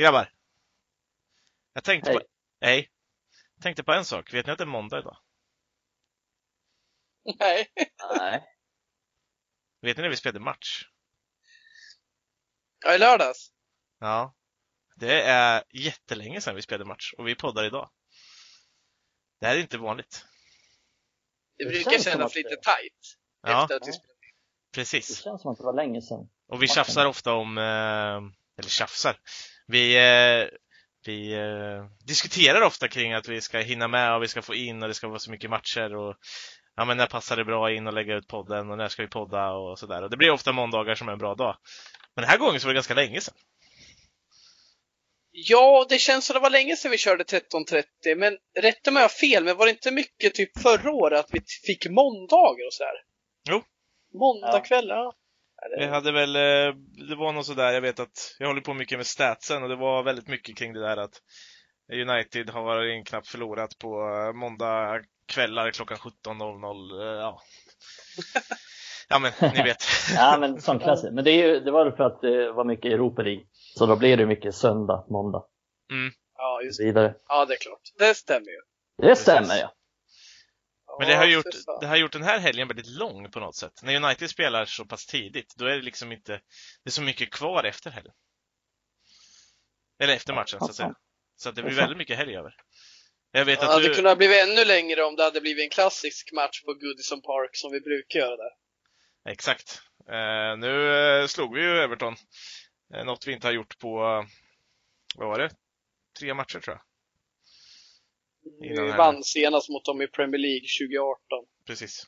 Grabbar! Jag tänkte Hej. på... Hej! Jag tänkte på en sak. Vet ni att det är måndag idag? Nej. Nej. Vet ni när vi spelade match? Ja, i lördags. Ja. Det är jättelänge sedan vi spelade match och vi poddar idag. Det här är inte vanligt. Det brukar kännas lite det- tight Ja, efter att vi Ja. spelat. Det precis. känns som att det var länge sedan. Och vi tjafsar ofta om, eh, eller tjafsar. Vi, eh, vi eh, diskuterar ofta kring att vi ska hinna med och vi ska få in och det ska vara så mycket matcher och ja men när passar det bra in och lägga ut podden och när ska vi podda och sådär. Och det blir ofta måndagar som är en bra dag. Men den här gången så var det ganska länge sedan. Ja, det känns som det var länge sedan vi körde 13.30, men rätta mig om jag har fel, men var det inte mycket typ förra året att vi fick måndagar och sådär? Jo. Måndagkvällar, ja. Ja, Vi det- hade väl, eh, det var nog sådär, jag vet att jag håller på mycket med statsen och det var väldigt mycket kring det där att United har varit knappt förlorat på eh, måndag kvällar klockan 17.00. eh, Ja. ja men ni vet. Ja, men sån klassiker. Men det, är ju, det var väl för att det var mycket Europa League. Så då blir det mycket söndag, måndag Ja, och just så vidare. Ja, det är klart. Det stämmer ju. Det stämmer ja. Men det har, gjort, det har gjort den här helgen väldigt lång på något sätt. När United spelar så pass tidigt, då är det liksom inte, det är så mycket kvar efter helgen. Eller efter matchen så att säga. Så att det blir Det väldigt mycket helg över. Jag vet Det att hade du, kunnat bli ännu längre om det hade blivit en klassisk match på Goodison Park som vi brukar göra där. exakt. Eh, nu eh, slog vi ju Everton. Eh, något vi inte har gjort på, vad var det? Tre matcher tror jag. Innan Vi här. vann senast mot dem i Premier League 2018. Precis.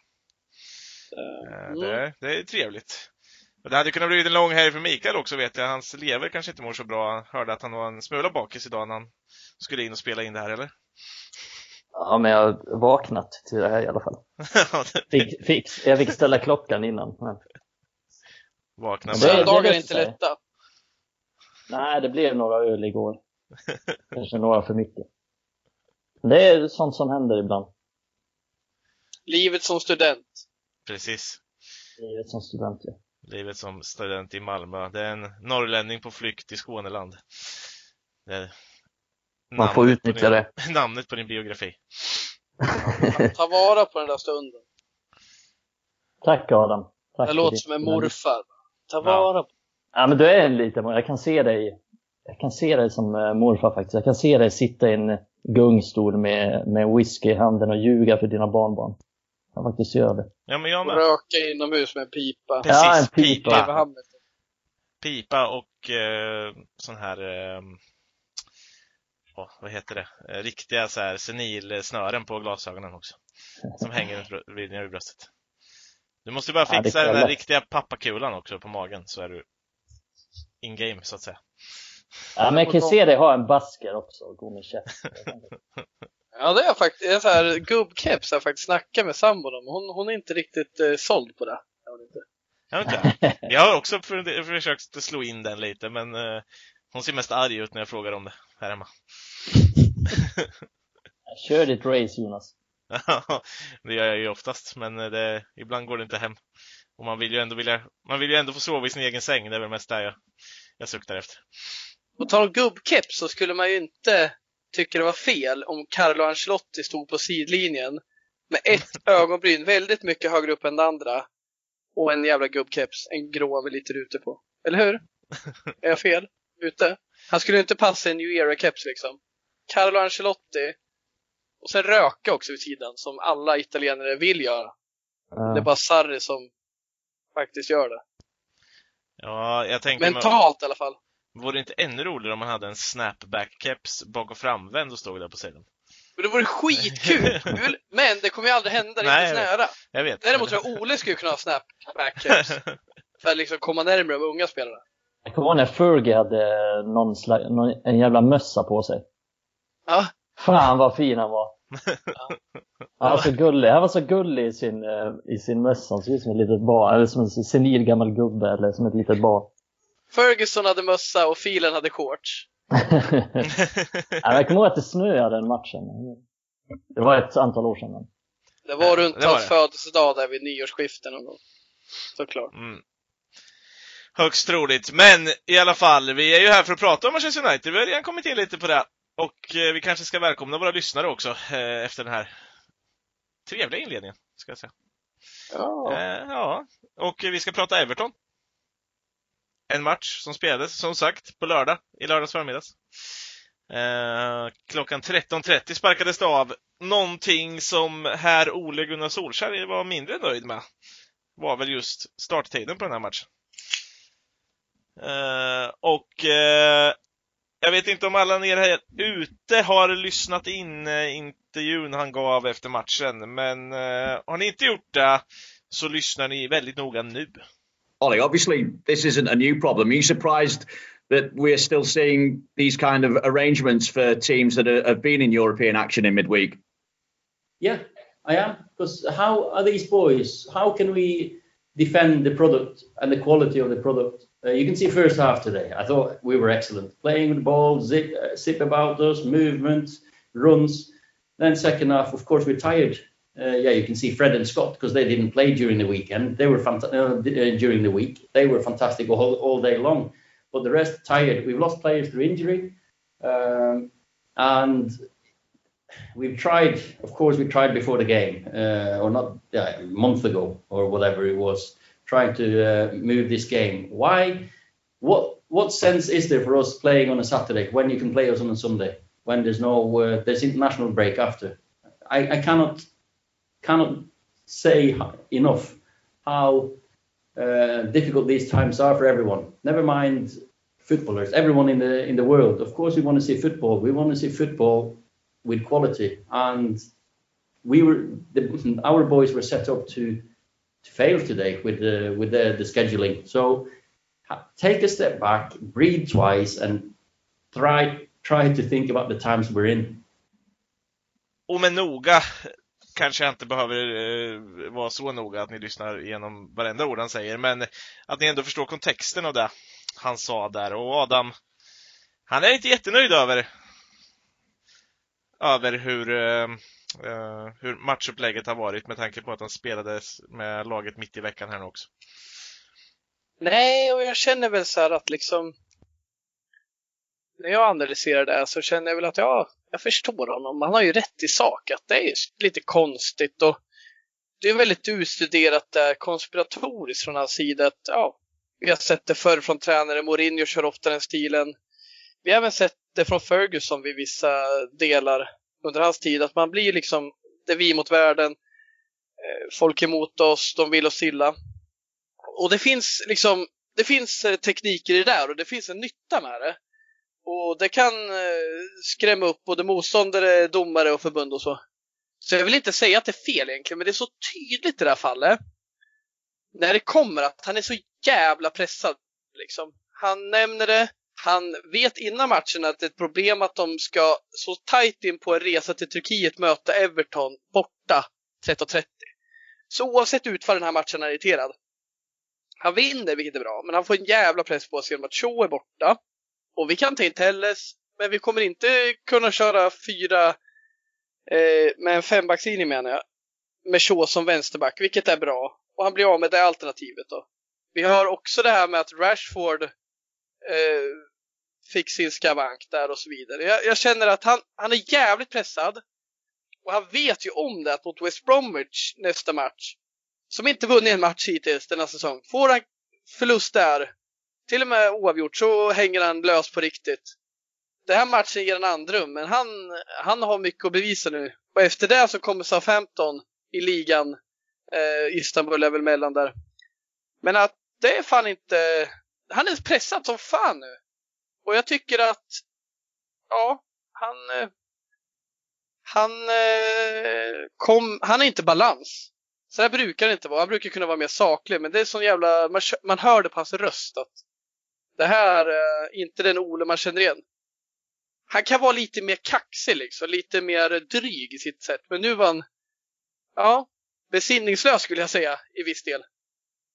Eh, Eh, mm. det, det är trevligt. Och det hade kunnat bli en lång helg för Mikael också vet jag. Hans lever kanske inte mår så bra. Jag hörde att han var en smula bakis idag när han skulle in och spela in det här, eller? Ja, men jag har vaknat till det här i alla fall. Fick, fick, jag fick ställa klockan innan. Men, Vakna. Söndagar är inte lätta. nej, det blev några öl igår. Kanske några för mycket. Det är sånt som händer ibland. Livet som student. Precis. Livet som student. ja. Livet som student i Malmö. Det är en norrlänning på flykt i Skåneland. Det är Man får utnyttja det. din, namnet på din biografi. Ta vara på den där stunden. Tack Adam. Tack Det låter som en morfar. Ta Ja. vara på Ja, men du är en liten Jag kan se dig. Jag kan se dig som eh, morfar faktiskt. Jag kan se dig sitta i en gungstol med, med whisky i handen och ljuga för dina barnbarn. Jag faktiskt göra det. Ja, men jag med. röka inomhus med en pipa. Precis, Ja, en pipa. Pipa. Pipa och eh, sån här, eh, åh, vad heter det? Eh, riktiga så här senilsnören på glasögonen också. Som hänger vid vid bröstet. Du måste bara Ja, fixa kan den där riktiga pappakulan också på magen så är du in game så att säga. Ja, men jag kan se dig ha en basker också och gå med käft. Ja, det är jag faktiskt. Det är så här gubbkeps har jag faktiskt snackat med sambon om. Hon, hon är inte riktigt eh, såld på det. Jag vet inte. Jag, vet inte. jag har också för- försökt slå in den lite men eh, hon ser mest arg ut när jag frågar om det här hemma. Kör ditt race Jonas. det gör jag ju oftast, men eh, det, ibland går det inte hem. Och man vill ju ändå vilja, man vill ju ändå få sova i sin egen säng, det är väl mest där jag, jag suktar efter. På tal om gubbkeps så skulle man ju inte tycka det var fel om Carlo Ancelotti stod på sidlinjen med ett ögonbryn väldigt mycket högre upp än det andra och en jävla gubbkeps, en grå med lite rutor på. Eller hur? Är jag fel? Ute? Han skulle ju inte passa en New Era-keps liksom. Carlo Ancelotti och sen röka också vid sidan som alla italienare vill göra. Det är bara Sarri som faktiskt gör det. Ja, jag tänker, men, Mentalt i alla fall. Vore det inte ännu roligare om man hade en snapback-keps bak och framvänd och stod där på sidan? Men det vore skitkul! Men det kommer ju aldrig hända riktigt jag vet. nära. Jag vet. Däremot tror jag Ole skulle kunna ha snapback-keps för att liksom komma närmare de unga spelarna. Jag kommer ihåg när Fergie hade någon slags, någon, en jävla mössa på sig. Ja, Fan vad fin han var. Han var så gullig. Han var så gullig i sin, eh, i sin mössa. Han såg ut som ett litet barn. Eller som en senil gammal gubbe. Eller som ett litet barn. Ferguson hade mössa och Filen hade shorts. Ja, jag kommer ihåg att det snöade den matchen. Det var ett antal år sedan. men- Det var runt det var hans det. födelsedag där vid nyårsskiften någon gång. Såklart. Mm. Högst troligt. Men i alla fall, vi är ju här för att prata om Manchester United. Vi har redan kommit in lite på det. Och eh, vi kanske ska välkomna våra lyssnare också eh, efter den här trevliga inledningen, ska jag säga. Ja. Eh, ja, och vi ska prata Everton. En match som spelades, som sagt, på lördag, i lördags förmiddags. Eh, klockan 13.30 sparkades det av. Någonting som herr Ole Gunnar Solskjaer var mindre nöjd med var väl just starttiden på den här matchen. Eh, och eh, jag vet inte om alla ni här ute har lyssnat in eh, intervjun han gav efter matchen, men eh, har ni inte gjort det så lyssnar ni väldigt noga nu. Ollie, obviously this isn't a new problem. Are you surprised that we're still seeing these kind of arrangements for teams that are, have been in European action in midweek? Yeah, I am. Because how are these boys? How can we defend the product and the quality of the product? Uh, you can see first half today. I thought we were excellent, playing with the ball, zip, uh, zip about us, movements, runs. Then second half, of course, we're tired. Uh, yeah, you can see Fred and Scott because they didn't play during the weekend. They were fantastic uh, during the week. They were fantastic all, all day long. But the rest tired. We've lost players through injury, um, and we've tried. Of course, we tried before the game, uh, or not yeah, a month ago or whatever it was, trying to uh, move this game. Why? What what sense is there for us playing on a Saturday when you can play us on a Sunday when there's no uh, there's international break after? I, I cannot cannot say enough how uh, difficult these times are for everyone. Never mind footballers, everyone in the in the world. Of course, we want to see football. We want to see football with quality, and we were the, our boys were set up to to fail today with the with the, the scheduling. So take a step back, breathe twice, and try try to think about the times we're in. Och med noga kanske jag inte behöver eh, vara så noga att ni lyssnar igenom varenda ord han säger, men att ni ändå förstår kontexten av det han sa där. Och Adam, han är inte jättenöjd över över hur, eh, eh hur matchupplägget har varit med tanke på att han spelade med laget mitt i veckan här nu också. Nej, och jag känner väl så här att liksom när jag analyserar det här så känner jag väl att ja, jag förstår honom. Han har ju rätt i sak att det är lite konstigt och det är väldigt utstuderat där konspiratoriskt från hans sida att ja, vi har sett det förr från tränare. Mourinho kör ofta den stilen. Vi har även sett det från Ferguson vid vissa delar under hans tid att man blir liksom det är vi mot världen. Eh, folk emot oss, de vill oss illa. Och det finns liksom det finns eh, tekniker i det där och det finns en nytta med det. Och det kan eh, skrämma upp både motståndare, domare och förbund och så. Så jag vill inte säga att det är fel egentligen, men det är så tydligt i det här fallet. När det kommer att han är så jävla pressad. Liksom. Han nämner det, han vet innan matchen att det är ett problem att de ska så tajt in på en resa till Turkiet möta Everton borta 13.30. Så oavsett utfall den här matchen är han irriterad. Han vinner, vilket är bra, men han får en jävla press på sig genom att Shaw är borta. Och vi kan ta in Telles, men vi kommer inte kunna köra fyra eh, med en fembackslinje menar jag. Med Shaw som vänsterback, vilket är bra. Och han blir av med det alternativet då. Vi har också det här med att Rashford eh, fick sin skavank där och så vidare. Jag, jag, känner att han, han är jävligt pressad. Och han vet ju om det att mot West Bromwich nästa match, som inte vunnit en match hittills denna säsong, får han förlust där, till och med oavgjort, så hänger han lös på riktigt. Den här matchen ger han andrum, men han, han har mycket att bevisa nu. Och efter det så kommer Southampton i ligan. Eh, Istanbul är väl mellan där. Men att det är fan inte... Han är pressad som fan nu. Och jag tycker att, ja, han... Eh, han eh, kom, han är inte balans. Så här brukar det inte vara. Han brukar kunna vara mer saklig, men det är sån jävla, man, man hör det på hans röst att det här är inte den Ole man känner igen. Han kan vara lite mer kaxig liksom, lite mer dryg i sitt sätt, men nu var han, ja, besinningslös skulle jag säga i viss del.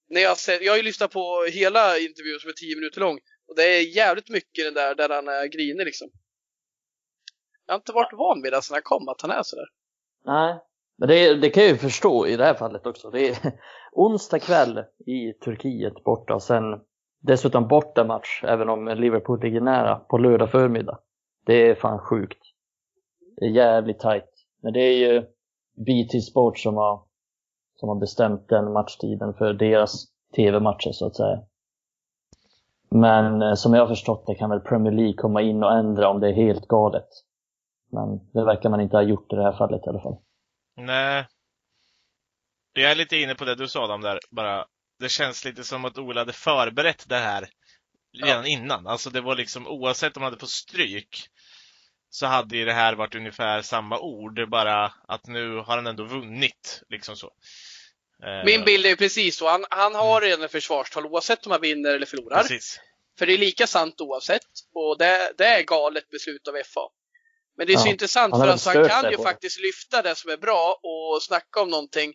När jag, ser, jag har ju lyssnat på hela intervjun som är tio minuter lång och det är jävligt mycket den där där han eh, är grinig liksom. Jag har inte varit van vid det sedan han kom, att han är sådär. Nej, men det, det kan jag ju förstå i det här fallet också. Det är onsdag kväll i Turkiet borta och sen dessutom bortamatch, även om Liverpool ligger nära, på lördag förmiddag. Det är fan sjukt. Det är jävligt tajt. Men det är ju BT Sport som har, som har bestämt den matchtiden för deras tv-matcher så att säga. Men eh, som jag har förstått det kan väl Premier League komma in och ändra om det är helt galet. Men det verkar man inte ha gjort i det här fallet i alla fall. Nej. Jag är lite inne på det du sa Adam där, bara. Det känns lite som att Ola hade förberett det här redan ja. innan. Alltså det var liksom oavsett om han hade fått stryk så hade ju det här varit ungefär samma ord, bara att nu har han ändå vunnit. Liksom så. Eh, Min bild är precis så. Han, han har redan ett försvarstal oavsett om han vinner eller förlorar. Precis. För det är lika sant oavsett. Och det, det är galet beslut av FA. Men det är så ja, intressant för att han kan ju faktiskt lyfta det som är bra och snacka om någonting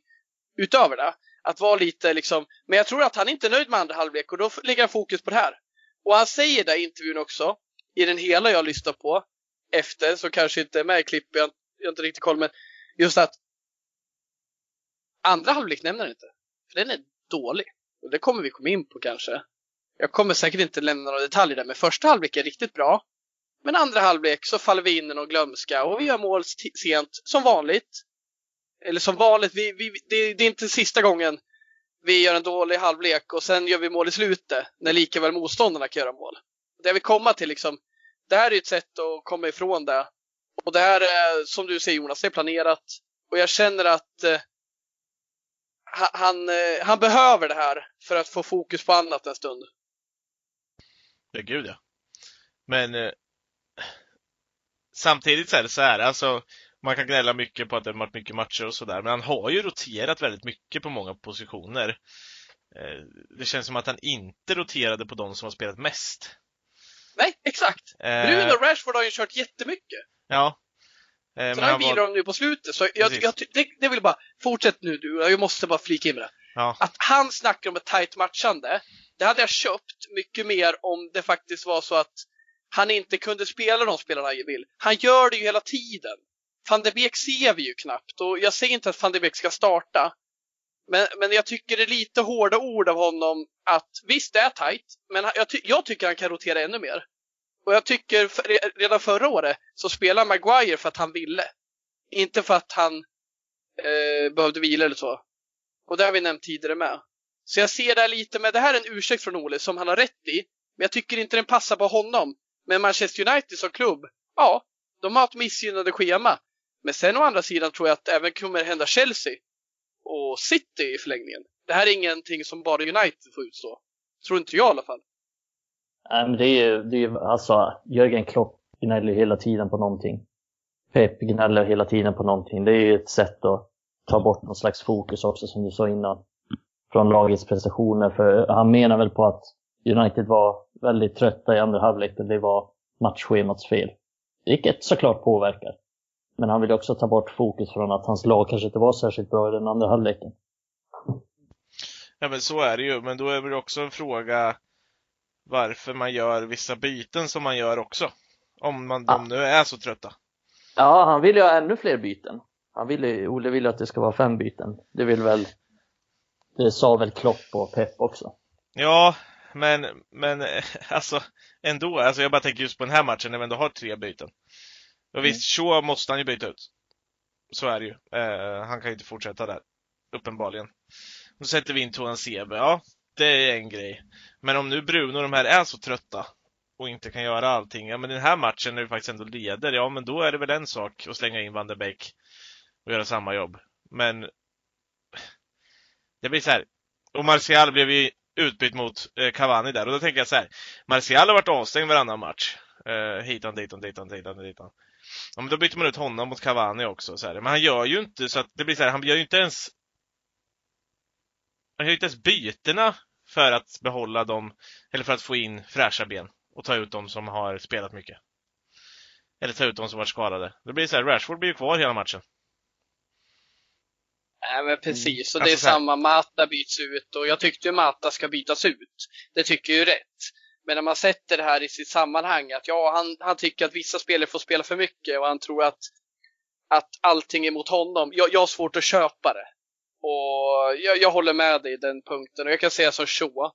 utöver det. Att vara lite liksom, men jag tror att han inte är nöjd med andra halvlek och då lägger han fokus på det här. Och han säger det i intervjun också, i den hela jag lyssnar på, efter, så kanske inte är med i klippet, jag, jag har inte riktigt koll, men just att andra halvlek nämner han inte. För den är dålig. Och det kommer vi komma in på kanske. Jag kommer säkert inte lämna några detaljer där, men första halvlek är riktigt bra. Men andra halvlek så faller vi in i någon glömska och vi gör mål sent, som vanligt. Eller som vanligt, vi, vi, det, det är inte sista gången vi gör en dålig halvlek och sen gör vi mål i slutet när lika väl motståndarna kan göra mål. Det jag vill komma till liksom, det här är ett sätt att komma ifrån det. Och det här är, som du säger Jonas, det är planerat. Och jag känner att eh, han, eh, han behöver det här för att få fokus på annat en stund. Ja, gud ja. Men eh, samtidigt så är det så här, alltså man kan gnälla mycket på att det har varit mycket matcher och sådär, men han har ju roterat väldigt mycket på många positioner. Eh, det känns som att han inte roterade på de som har spelat mest. Nej, exakt. Eh, Bruno och Rashford har ju kört jättemycket. Ja. Eh, Sen har vilar var... de nu på slutet, så jag, jag, det, det vill bara, fortsätt nu du, jag måste bara flika in med det. Ja. Att han snackar om ett tight matchande, det hade jag köpt mycket mer om det faktiskt var så att han inte kunde spela de spelarna han vill. Han gör det ju hela tiden. Van de Beek ser vi ju knappt och jag säger inte att van de Beek ska starta. Men, men jag tycker det är lite hårda ord av honom att visst det är tajt, men jag, ty jag tycker han kan rotera ännu mer. Och jag tycker redan förra året så spelade Maguire för att han ville. Inte för att han eh, behövde vila eller så. Och det har vi nämnt tidigare med. Så jag ser det lite med, det här är en ursäkt från Ole som han har rätt i. Men jag tycker inte den passar på honom. Men Manchester United som klubb, ja, de har ett missgynnade schema. Men sen å andra sidan tror jag att det även kommer hända Chelsea och City i förlängningen. Det här är ingenting som bara United får utstå. Tror inte jag i alla fall. Nej, men det är ju, det är ju alltså, Jörgen Klopp gnäller hela tiden på någonting. Pep gnäller hela tiden på någonting. Det är ju ett sätt att ta bort någon slags fokus också, som du sa innan, från lagets prestationer. För han menar väl på att United var väldigt trötta i andra halvlek och det var matchschemats fel. Vilket såklart påverkar. Men han vill också ta bort fokus från att hans lag kanske inte var särskilt bra i den andra halvleken. Ja men så är det ju, men då är det också en fråga varför man gör vissa byten som man gör också. Om man, ja. de nu är så trötta. Ja, han vill ju ha ännu fler byten. Han vill, Olle vill att det ska vara fem byten. Det vill väl, det sa väl Klopp och Pep också. Ja, men, men alltså ändå, alltså jag bara tänker just på den här matchen när vi ändå har tre byten. Och mm. visst, Shaw måste han ju byta ut. Så är det ju. Eh, han kan ju inte fortsätta där. Uppenbarligen. Då sätter vi in Toan Sebe. Ja, det är en grej. Men om nu Bruno och de här är så trötta och inte kan göra allting. Ja, men den här matchen när vi faktiskt ändå leder, ja men då är det väl en sak att slänga in Van der Beek och göra samma jobb. Men det blir så här. Och Martial blev ju utbytt mot eh, Cavani där och då tänker jag så här. Martial har varit avstängd varannan match. Eh, hitan, ditan, ditan, ditan, ditan. Ja, men då byter man ut honom mot Cavani också. Så här. Men han gör ju inte så att det blir så här, han gör ju inte ens han gör ju inte ens bytena för att behålla dem, eller för att få in fräscha ben och ta ut dem som har spelat mycket. Eller ta ut dem som varit skadade. Det blir så här, Rashford blir ju kvar hela matchen. Nej men precis, och mm. det är alltså, samma. Mata byts ut och jag tyckte ju Mata ska bytas ut. Det tycker jag är rätt. Men när man sätter det här i sitt sammanhang, att ja, han, han tycker att vissa spelare får spela för mycket och han tror att, att allting är mot honom. Jag, jag har svårt att köpa det. Och jag, jag håller med dig i den punkten och jag kan säga som Shaw.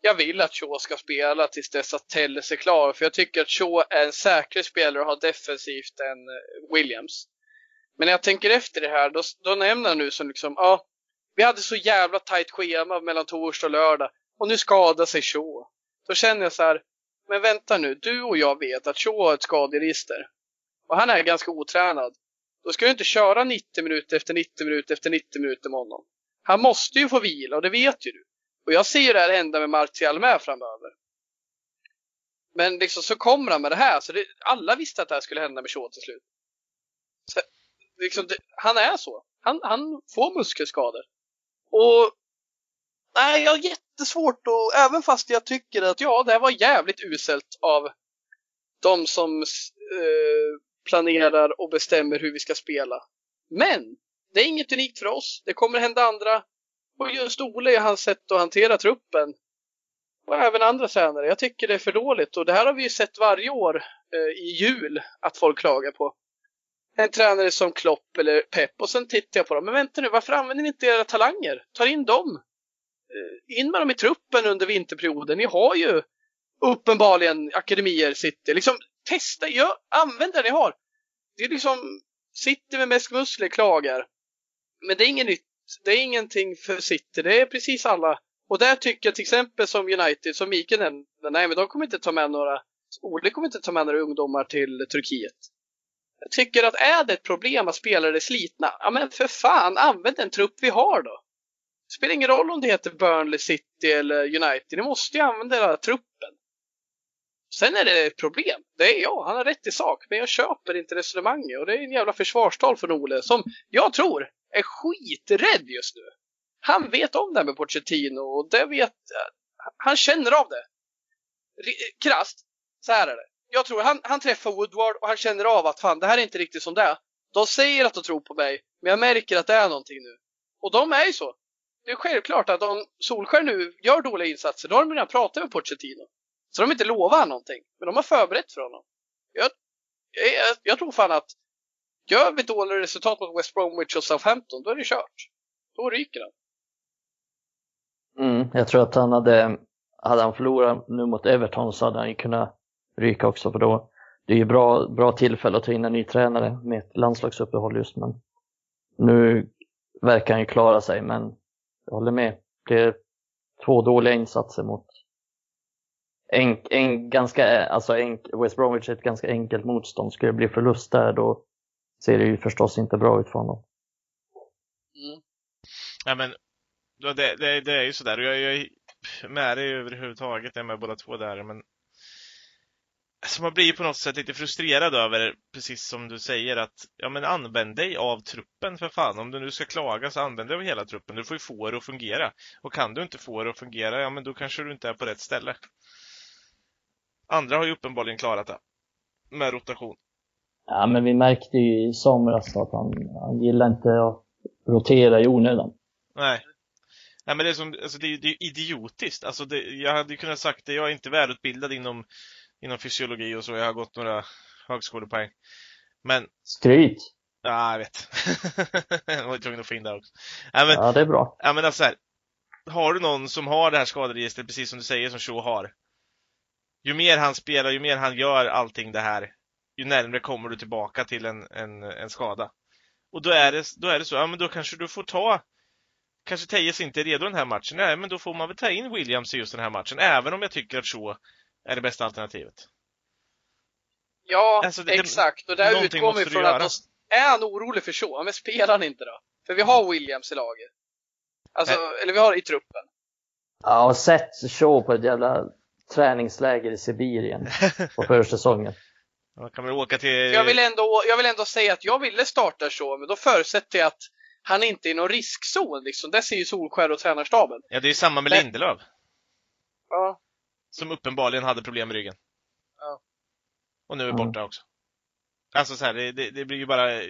jag vill att Shaw ska spela tills dess att Telles är klar. För jag tycker att Shaw är en säkrare spelare att ha defensivt än eh, Williams. Men när jag tänker efter det här, då, då nämner han nu som liksom, ja, vi hade så jävla tajt schema mellan torsdag och lördag och nu skadar sig Shaw. Då känner jag så här, men vänta nu, du och jag vet att Shaw har ett skaderegister. Och han är ganska otränad. Då ska du inte köra 90 minuter efter 90 minuter efter 90 minuter med honom. Han måste ju få vila och det vet ju du. Och jag ser ju det här hända med Martial med framöver. Men liksom så kommer han med det här. Så det, alla visste att det här skulle hända med Shaw till slut. Så, liksom, det, han är så. Han, han får muskelskador. Och nej, jag har jättesvårt att, även fast jag tycker att ja, det här var jävligt uselt av de som eh, planerar och bestämmer hur vi ska spela. Men det är inget unikt för oss. Det kommer hända andra. Och just Ole och hans sätt att hantera truppen. Och även andra tränare. Jag tycker det är för dåligt. Och det här har vi ju sett varje år eh, i jul att folk klagar på. En tränare som Klopp eller Pep. Och sen tittar jag på dem. Men vänta nu, varför använder ni inte era talanger? Ta in dem. Eh, in med dem i truppen under vinterperioden. Ni har ju uppenbarligen akademier City. Liksom testa, gör, använd det ni har. Det är liksom City med mest muskler klagar. Men det är inget nytt. Det är ingenting för City. Det är precis alla. Och där tycker jag till exempel som United, som Mikael nämnde, nej men de kommer inte ta med några, Ole kommer inte ta med några ungdomar till Turkiet. Jag tycker att är det ett problem att spelare är slitna, ja men för fan använd den trupp vi har då. Det spelar ingen roll om det heter Burnley City eller United, ni måste ju använda den här truppen. Sen är det ett problem. Det är jag, han har rätt i sak, men jag köper inte resonemanget och det är en jävla försvarstal från Ole som jag tror är skiträdd just nu. Han vet om det här med Pochettino och det vet, han känner av det. Krasst, så här är det. Jag tror han, han träffar Woodward och han känner av att fan, det här är inte riktigt som det är. De säger att de tror på mig, men jag märker att det är någonting nu. Och de är ju så. Det är självklart att om Solskär nu gör dåliga insatser, då har de redan pratat med Pochettino. Så de har inte lovat någonting, men de har förberett för honom. Jag, jag, jag tror fan att gör vi dåliga resultat mot West Bromwich och Southampton, då är det kört. Då ryker han. Mm, jag tror att han hade, hade han förlorat nu mot Everton så hade han ju kunnat ryka också för då det är ju bra, bra tillfälle att ta in en ny tränare med ett landslagsuppehåll just men nu verkar han ju klara sig men jag håller med. Det är två dåliga insatser mot en, en ganska, alltså en, West Bromwich är ett ganska enkelt motstånd. Skulle det bli förlust där då ser det ju förstås inte bra ut för honom. Mm. Ja men det, det, det är ju sådär. Jag, jag är med dig överhuvudtaget. Jag är med båda två där. Men alltså man blir ju på något sätt lite frustrerad över, precis som du säger, att ja men använd dig av truppen för fan. Om du nu ska klaga så använd dig av hela truppen. Du får ju få det att fungera. Och kan du inte få det att fungera, ja men då kanske du inte är på rätt ställe. Andra har ju uppenbarligen klarat det. Med rotation. Ja, men vi märkte ju i somras att han, han gillar inte att rotera i onödan. Nej. Nej men det är som, alltså det, det är idiotiskt. Alltså det, jag hade kunnat sagt det, jag är inte välutbildad inom, inom fysiologi och så, jag har gått några högskolepoäng. Men... Skryt! Ja, jag vet. jag var tvungen att få in det också. Ja, men, ja, det är bra. Ja, men alltså här, Har du någon som har det här skaderegistret, precis som du säger, som Shaw har. Ju mer han spelar, ju mer han gör allting det här, ju närmre kommer du tillbaka till en, en, en skada. Och då är, det, då är det så, ja men då kanske du får ta Kanske Tejes inte är redo den här matchen. Nej, men då får man väl ta in Williams i just den här matchen. Även om jag tycker att Shaw är det bästa alternativet. Ja, alltså, det, exakt. Och där utgår vi från att är han orolig för Shaw, men spelar han inte då? För vi har Williams i laget. Alltså, eller vi har i truppen. Ja, och sett Shaw på ett jävla träningsläger i Sibirien på försäsongen. Man kan väl åka till... Jag vill, ändå, jag vill ändå säga att jag ville starta Shaw, men då förutsätter jag att han inte är i någon riskzon liksom. Det ser ju Solskär och tränarstaben. Ja, det är ju samma med Men... Lindelöf. Ja. Som uppenbarligen hade problem med ryggen. Ja. Och nu är borta också. Alltså så här, det, det, det, blir ju bara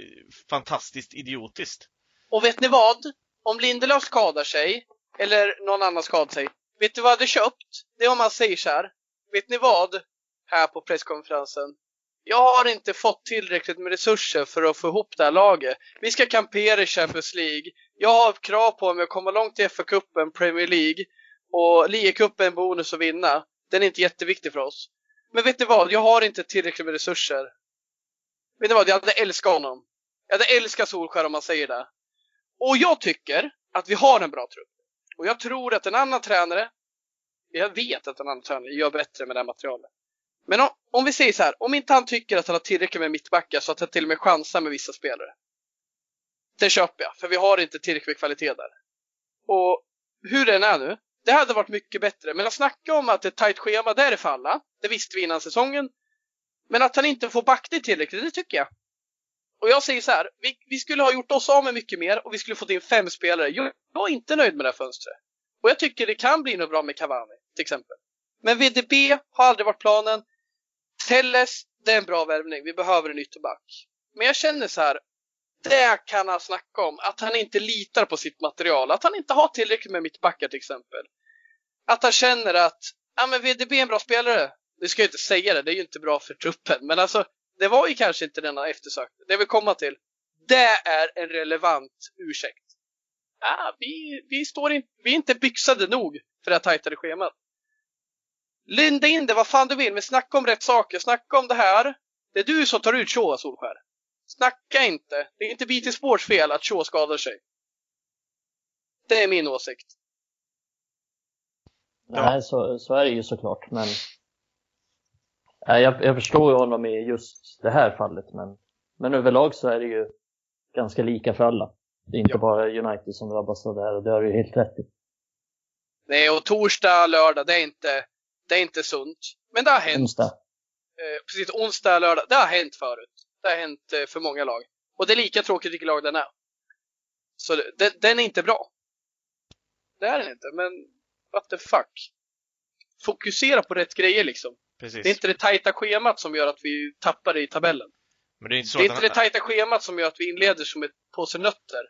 fantastiskt idiotiskt. Och vet ni vad? Om Lindelöf skadar sig, eller någon annan skadar sig. Vet du vad jag hade köpt? Det är om man säger så här. Vet ni vad? Här på presskonferensen jag har inte fått tillräckligt med resurser för att få ihop det här laget. Vi ska kampera i Champions League. Jag har krav på mig att komma långt i FA-cupen, Premier League. Och ligacupen bonus att vinna. Den är inte jätteviktig för oss. Men vet ni vad? Jag har inte tillräckligt med resurser. Vet ni vad? Jag hade älskat honom. Jag hade älskat Solskär om man säger det. Och jag tycker att vi har en bra trupp. Och jag tror att en annan tränare, jag vet att en annan tränare gör bättre med det här materialet. Men om, om vi säger så här, om inte han tycker att han har tillräckligt med mittbackar så att han till och med chansar med vissa spelare. Det köper jag, för vi har inte tillräckligt med kvalitet där. Och hur den är nu, det hade varit mycket bättre. Men att snacka om att det är ett tajt schema, det är det för alla. Det visste vi innan säsongen. Men att han inte får backning tillräckligt, det tycker jag. Och jag säger så här, vi, vi, skulle ha gjort oss av med mycket mer och vi skulle fått in fem spelare. Jag, jag är inte nöjd med det här fönstret. Och jag tycker det kan bli något bra med Cavani, till exempel. Men VDB har aldrig varit planen. Telles, det är en bra värvning. Vi behöver en ytterback. Men jag känner så här, det kan han snacka om. Att han inte litar på sitt material. Att han inte har tillräckligt med mittbackar till exempel. Att han känner att, ja men VDB är en bra spelare. Nu ska jag inte säga det, det är ju inte bra för truppen. Men alltså, det var ju kanske inte denna eftersökte, Det vill komma till. Det är en relevant ursäkt. Ah, vi, vi, står in, vi är inte byxade nog för det här tajtare schemat. Linda in det vad fan du vill, men snacka om rätt saker. Snacka om det här. Det är du som tar ut Shaw, Solskär. Snacka inte. Det är inte BT Sports fel att Shaw skadar sig. Det är min åsikt. Ja. Nej, så, så är det ju såklart, men jag, jag förstår ju honom i just det här fallet, men, men överlag så är det ju ganska lika för alla. Det är inte ja. bara United som drabbas av det här och det har du ju helt rätt i. Nej, och torsdag, lördag, det är inte, det är inte sunt. Men det har hänt. Onsdag. Eh, precis, onsdag, lördag. Det har hänt förut. Det har hänt eh, för många lag. Och det är lika tråkigt vilket lag den är. Så det, den är inte bra. Det är den inte, men what the fuck. Fokusera på rätt grejer liksom. Precis. Det är inte det tajta schemat som gör att vi tappar i tabellen. Men det är inte, det, är inte han... det tajta schemat som gör att vi inleder som ett påse nötter.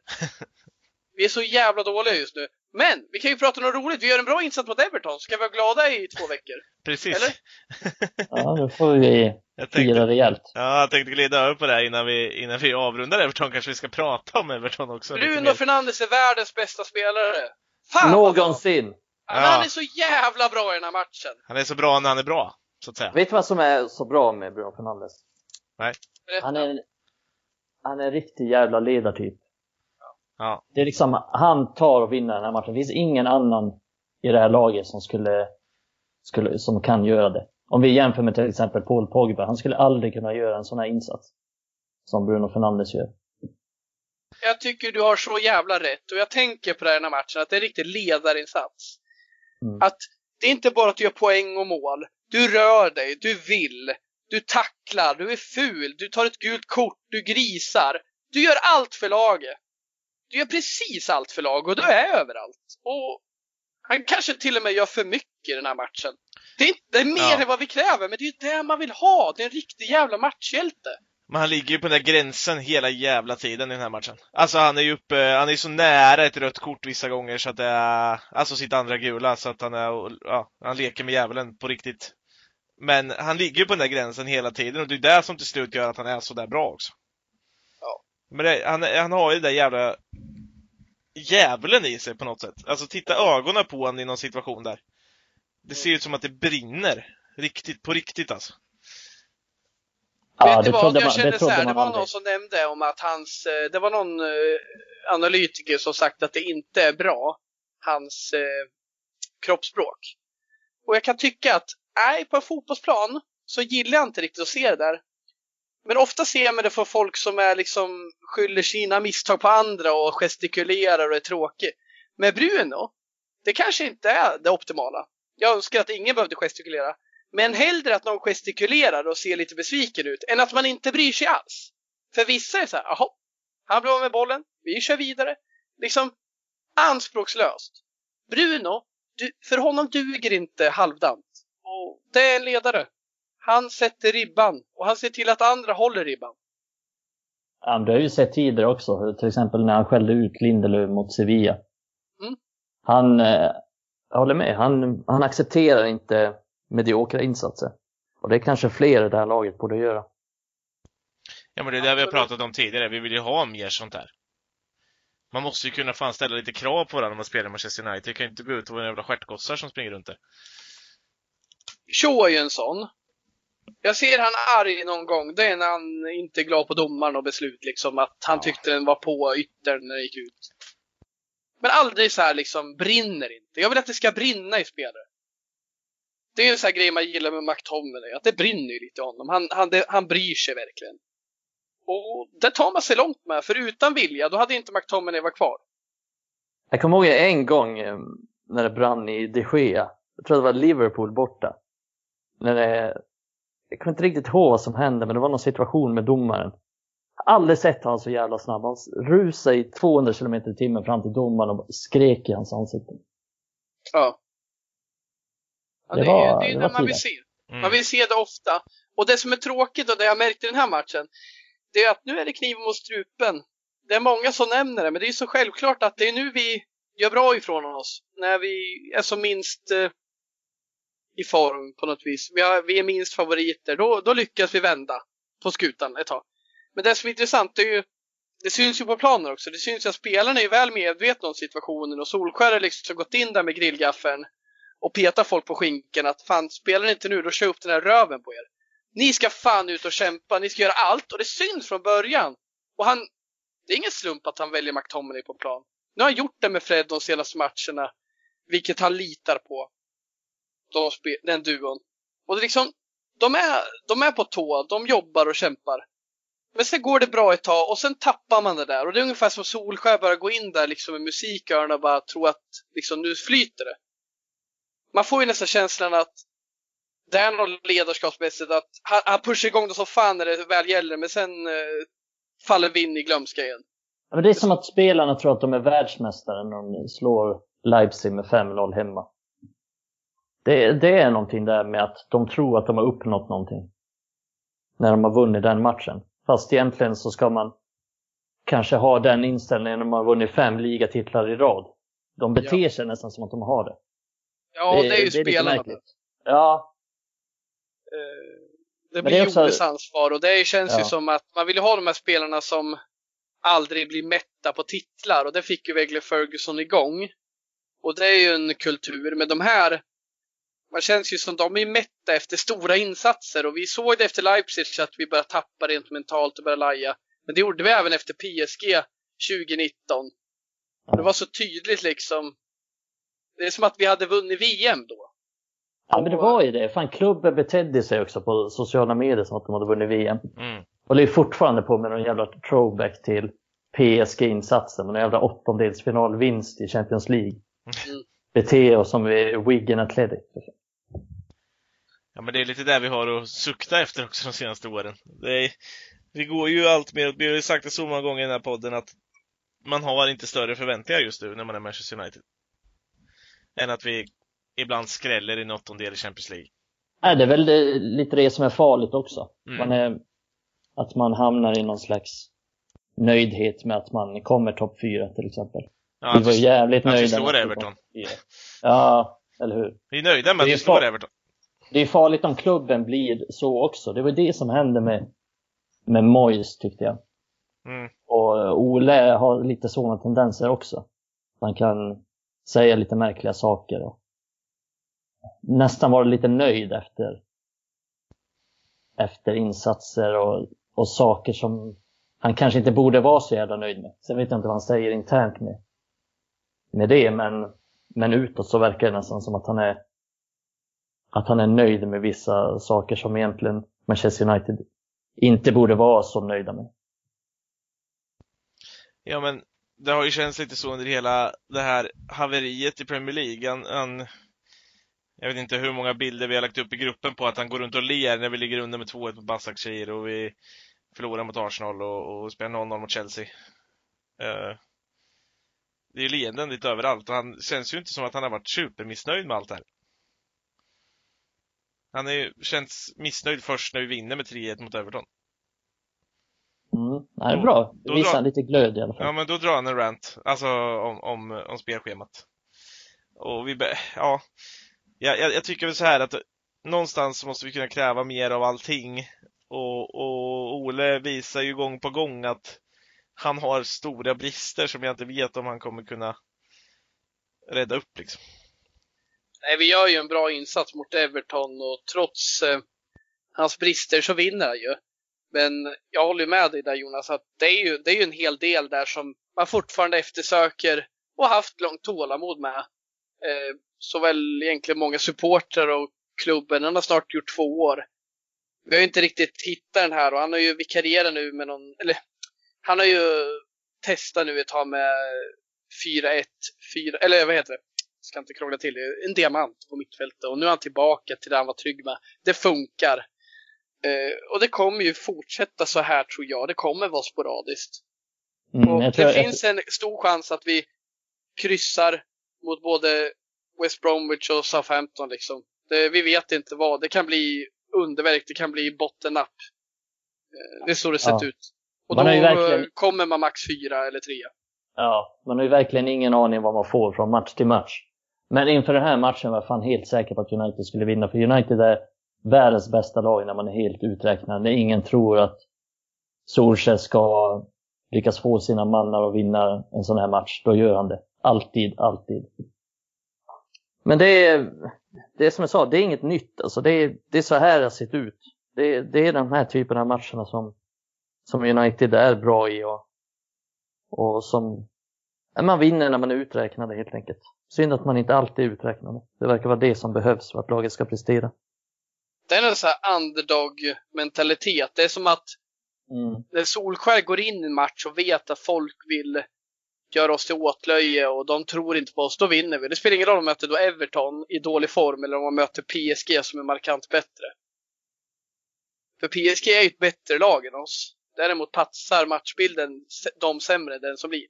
vi är så jävla dåliga just nu. Men vi kan ju prata något roligt. Vi gör en bra insats mot Everton. Ska vi vara glada i två veckor? Precis. Eller? ja, då får vi fira rejält. Ja, jag tänkte glida över på det här innan vi, innan vi avrundar Everton. Kanske vi ska prata om Everton också. Bruno Fernandes är världens bästa spelare. Fan Någonsin! Ja. Men han är så jävla bra i den här matchen. Han är så bra när han är bra, så att säga. Vet du vad som är så bra med Bruno Fernandes? Nej. Han är, han är en riktig jävla ledartyp. Ja. Det är liksom, han tar och vinner den här matchen. Det finns ingen annan i det här laget som skulle, skulle, som kan göra det. Om vi jämför med till exempel Paul Pogba, han skulle aldrig kunna göra en sån här insats. Som Bruno Fernandes gör. Jag tycker du har så jävla rätt och jag tänker på den här matchen att det är en riktig ledarinsats. Mm. Att det är inte bara att du gör poäng och mål. Du rör dig, du vill, du tacklar, du är ful, du tar ett gult kort, du grisar. Du gör allt för laget. Du gör precis allt för laget och du är överallt. Och han kanske till och med gör för mycket i den här matchen. Det är, inte, det är mer ja. än vad vi kräver, men det är ju det man vill ha. Det är en riktig jävla matchhjälte. Men han ligger ju på den där gränsen hela jävla tiden i den här matchen. Alltså han är ju uppe, han är så nära ett rött kort vissa gånger så att det är, alltså sitt andra gula så att han är, ja, han leker med djävulen på riktigt. Men han ligger ju på den där gränsen hela tiden och det är det som till slut gör att han är så där bra också. Ja. Men det, han, han har ju den där jävla djävulen i sig på något sätt. Alltså titta ögonen på honom i någon situation där. Det ser ut som att det brinner. Riktigt, på riktigt alltså. Ja, Vet du vad, jag man, kände så här, det var aldrig. någon som nämnde om att hans, eh, det var någon uh, analytiker som sagt att det inte är bra, hans uh, kroppsspråk. Och jag kan tycka att, nej, på en fotbollsplan så gillar jag inte riktigt att se det där. Men ofta ser man det för folk som är liksom, skyller sina misstag på andra och gestikulerar och är tråkig. Med Bruno, det kanske inte är det optimala. Jag önskar att ingen behövde gestikulera. Men hellre att någon gestikulerar och ser lite besviken ut än att man inte bryr sig alls. För vissa är så här, jaha, han blir av med bollen, vi kör vidare. Liksom anspråkslöst. Bruno, du, för honom duger inte halvdant. Och det är en ledare. Han sätter ribban och han ser till att andra håller ribban. Ja, det har ju sett tidigare också, till exempel när han skällde ut Lindelöf mot Sevilla. Mm. Han, eh, jag håller med, han, han accepterar inte mediokra insatser. Och det är kanske fler i det här laget borde göra. Ja, men det är det vi har pratat om tidigare. Vi vill ju ha mer sånt där. Man måste ju kunna fan ställa lite krav på varandra när man spelar i Manchester United. Det kan ju inte gå ut och vara jävla stjärtgossar som springer runt där. Shaw är ju en sån. Jag ser han arg någon gång. Det är när han inte är glad på domaren och beslut liksom. Att han Ja. tyckte den var på yttern när det gick ut. Men aldrig så här liksom brinner inte. Jag vill att det ska brinna i spelare. Det är en sån här grej man gillar med McTominay. Att det brinner ju lite i honom. Han, han, det, han bryr sig verkligen. Och det tar man sig långt med. För utan vilja, då hade inte McTominay varit kvar. Jag kommer ihåg en gång eh, när det brann i De Gea. Jag tror det var Liverpool borta. När det, jag kommer inte riktigt ihåg vad som hände, men det var någon situation med domaren. Jag har aldrig sett honom så jävla snabb. Han rusade i 200 km i timmen fram till domaren och skrek i hans ansikte. Ja. Ja Det det, var- är, det är det det var man vill se. Mm. Man vill se det ofta. Och det som är tråkigt och det jag märkte i den här matchen, det är att nu är det kniven mot strupen. Det är många som nämner det, men det är så självklart att det är nu vi gör bra ifrån oss. När vi är som minst eh, i form på något vis. Vi, har, vi är minst favoriter. Då, då lyckas vi vända på skutan ett tag. Men det som är intressant det är ju det syns ju på planen också. Det syns ju att spelarna är väl medvetna om situationen och Solskär har liksom gått in där med grillgaffeln och petar folk på skinken att fan, spelar ni inte nu då kör jag upp den här röven på er. Ni ska fan ut och kämpa, ni ska göra allt och det syns från början. Och han, det är ingen slump att han väljer McTominay på plan. Nu har han gjort det med Fred de senaste matcherna, vilket han litar på. De, den duon. Och det är liksom, de är, de är på tå, de jobbar och kämpar. Men sen går det bra ett tag och sen tappar man det där. Och det är ungefär som Solskär börjar gå in där liksom med musik och bara tro att liksom, nu flyter det. Man får ju nästan känslan att det är något ledarskapsmässigt att han, han pushar igång det som fan när det väl gäller men sen eh, faller vi in i glömska igen. Ja, Men det är som att spelarna tror att de är världsmästare när de slår Leipzig med 5-0 hemma. Det, det är någonting där med att de tror att de har uppnått någonting. När de har vunnit den matchen. Fast egentligen så ska man kanske ha den inställningen när man har vunnit fem ligatitlar i rad. De beter Ja. sig nästan som att de har det. Ja, det, är ju lite spelarna. märkligt. Ja, Eh, det blir det är ju också- Oles ansvar och det känns ju Ja. som att man vill ju ha de här spelarna som aldrig blir mätta på titlar och det fick ju Wegle Ferguson igång. Och det är ju en kultur, men de här man känns ju som de är mätta efter stora insatser och vi såg det efter Leipzig att vi började tappa rent mentalt och började laja. Men det gjorde vi även efter PSG 2019. Och det var så tydligt liksom. Det är som att vi hade vunnit VM då. ja men det var ju det. Fan, klubben betedde sig också på sociala medier som att de hade vunnit VM. Mm. Och det är fortfarande på med någon jävla throwback till PSG-insatsen någon jävla åttondelsfinalvinst i Champions League. Mm. Bete oss som Wigan Athletic. Ja, men det är lite där vi har att sukta efter också de senaste åren. Det är, vi går ju allt mer, vi har ju sagt det så många gånger i den här podden att man har inte större förväntningar just nu när man är Manchester United. Än att vi ibland skräller i en åttondel i Champions League. Nej, det är väl det, lite det som är farligt också. Mm. Man är, att man hamnar i någon slags nöjdhet med att man kommer topp fyra till exempel. Ja, vi var vi, jävligt att nöjda. slår att vi Everton. topp fyra. Ja, eller hur? vi är nöjda med att vi slår Everton. Det är farligt om klubben blir så också. Det var det som hände med, med Moyes tyckte jag. Mm. Och Ole har lite sådana tendenser också. Man kan säga lite märkliga saker och nästan vara lite nöjd efter, efter insatser och, och saker som han kanske inte borde vara så jävla nöjd med. Sen vet jag inte vad han säger internt med, med det, men, men utåt så verkar det nästan som att han är att han är nöjd med vissa saker som egentligen Manchester United inte borde vara så nöjda med. Ja, men det har ju känts lite så under hela det här haveriet i Premier League. Han, han, jag vet inte hur många bilder vi har lagt upp i gruppen på att han går runt och ler när vi ligger under med 2-1 på Basak och vi förlorar mot Arsenal och, och spelar 0-0 mot Chelsea. Uh, det är ju leenden lite överallt och han känns ju inte som att han har varit supermissnöjd med allt det här. Han är ju, känns missnöjd först när vi vinner med 3-1 mot Everton. Mm. Nej, det är bra. då Det visar drar- lite glöd i alla fall. Ja, men då drar han en rant, alltså om, om, om spelschemat. Och vi, be- ja, jag, jag, jag tycker väl så här att någonstans måste vi kunna kräva mer av allting. Och, och Ole visar ju gång på gång att han har stora brister som jag inte vet om han kommer kunna rädda upp liksom. Nej, vi gör ju en bra insats mot Everton och trots eh, hans brister så vinner han ju. Men jag håller med dig där Jonas, att det är, ju, det är ju en hel del där som man fortfarande eftersöker och haft långt tålamod med. Eh, såväl egentligen många supportrar och klubben, den har snart gjort två år. Vi har ju inte riktigt hittat den här och han har ju vikarierat nu med någon, eller han har ju testat nu ett tag med 4-1, 4, eller vad heter det? Jag Ska inte krångla till det. En diamant på mittfältet och nu är han tillbaka till det han var trygg med. Det funkar. Eh, och det kommer ju fortsätta så här tror jag. Det kommer vara sporadiskt. Mm, jag det tror, finns en stor chans att vi kryssar mot både West Bromwich och Southampton liksom. Det, vi vet inte vad. Det kan bli underverk, det kan bli botten-up. Eh, det är så det sett Ja. ut. Och Man då verkligen- eh, kommer man max fyra eller trea. Ja, man har ju verkligen ingen aning vad man får från match till match. Men inför den här matchen var jag fan helt säker på att United skulle vinna. För United är världens bästa lag när man är helt uträknad. När ingen tror att Solskjaer ska lyckas få sina mannar att vinna en sån här match. Då gör han det. Alltid, alltid. Men det är, det är som jag sa, det är inget nytt. Alltså det, är, det är så här det har sett ut. Det, är- det är den här typen av matcherna som, som United är bra i. Och, och som Man vinner när man är uträknad helt enkelt. Synd att man inte alltid är uträknad. Det verkar vara det som behövs för att laget ska prestera. Det är en sån här underdog-mentalitet. Det är som att Mm. Solskär går in i en match och vet att folk vill göra oss till åtlöje och de tror inte på oss, då vinner vi. Det spelar ingen roll om man möter då Everton i dålig form eller om man möter PSG som är markant bättre. För PSG är ju ett bättre lag än oss. Däremot passar matchbilden de sämre den som blir.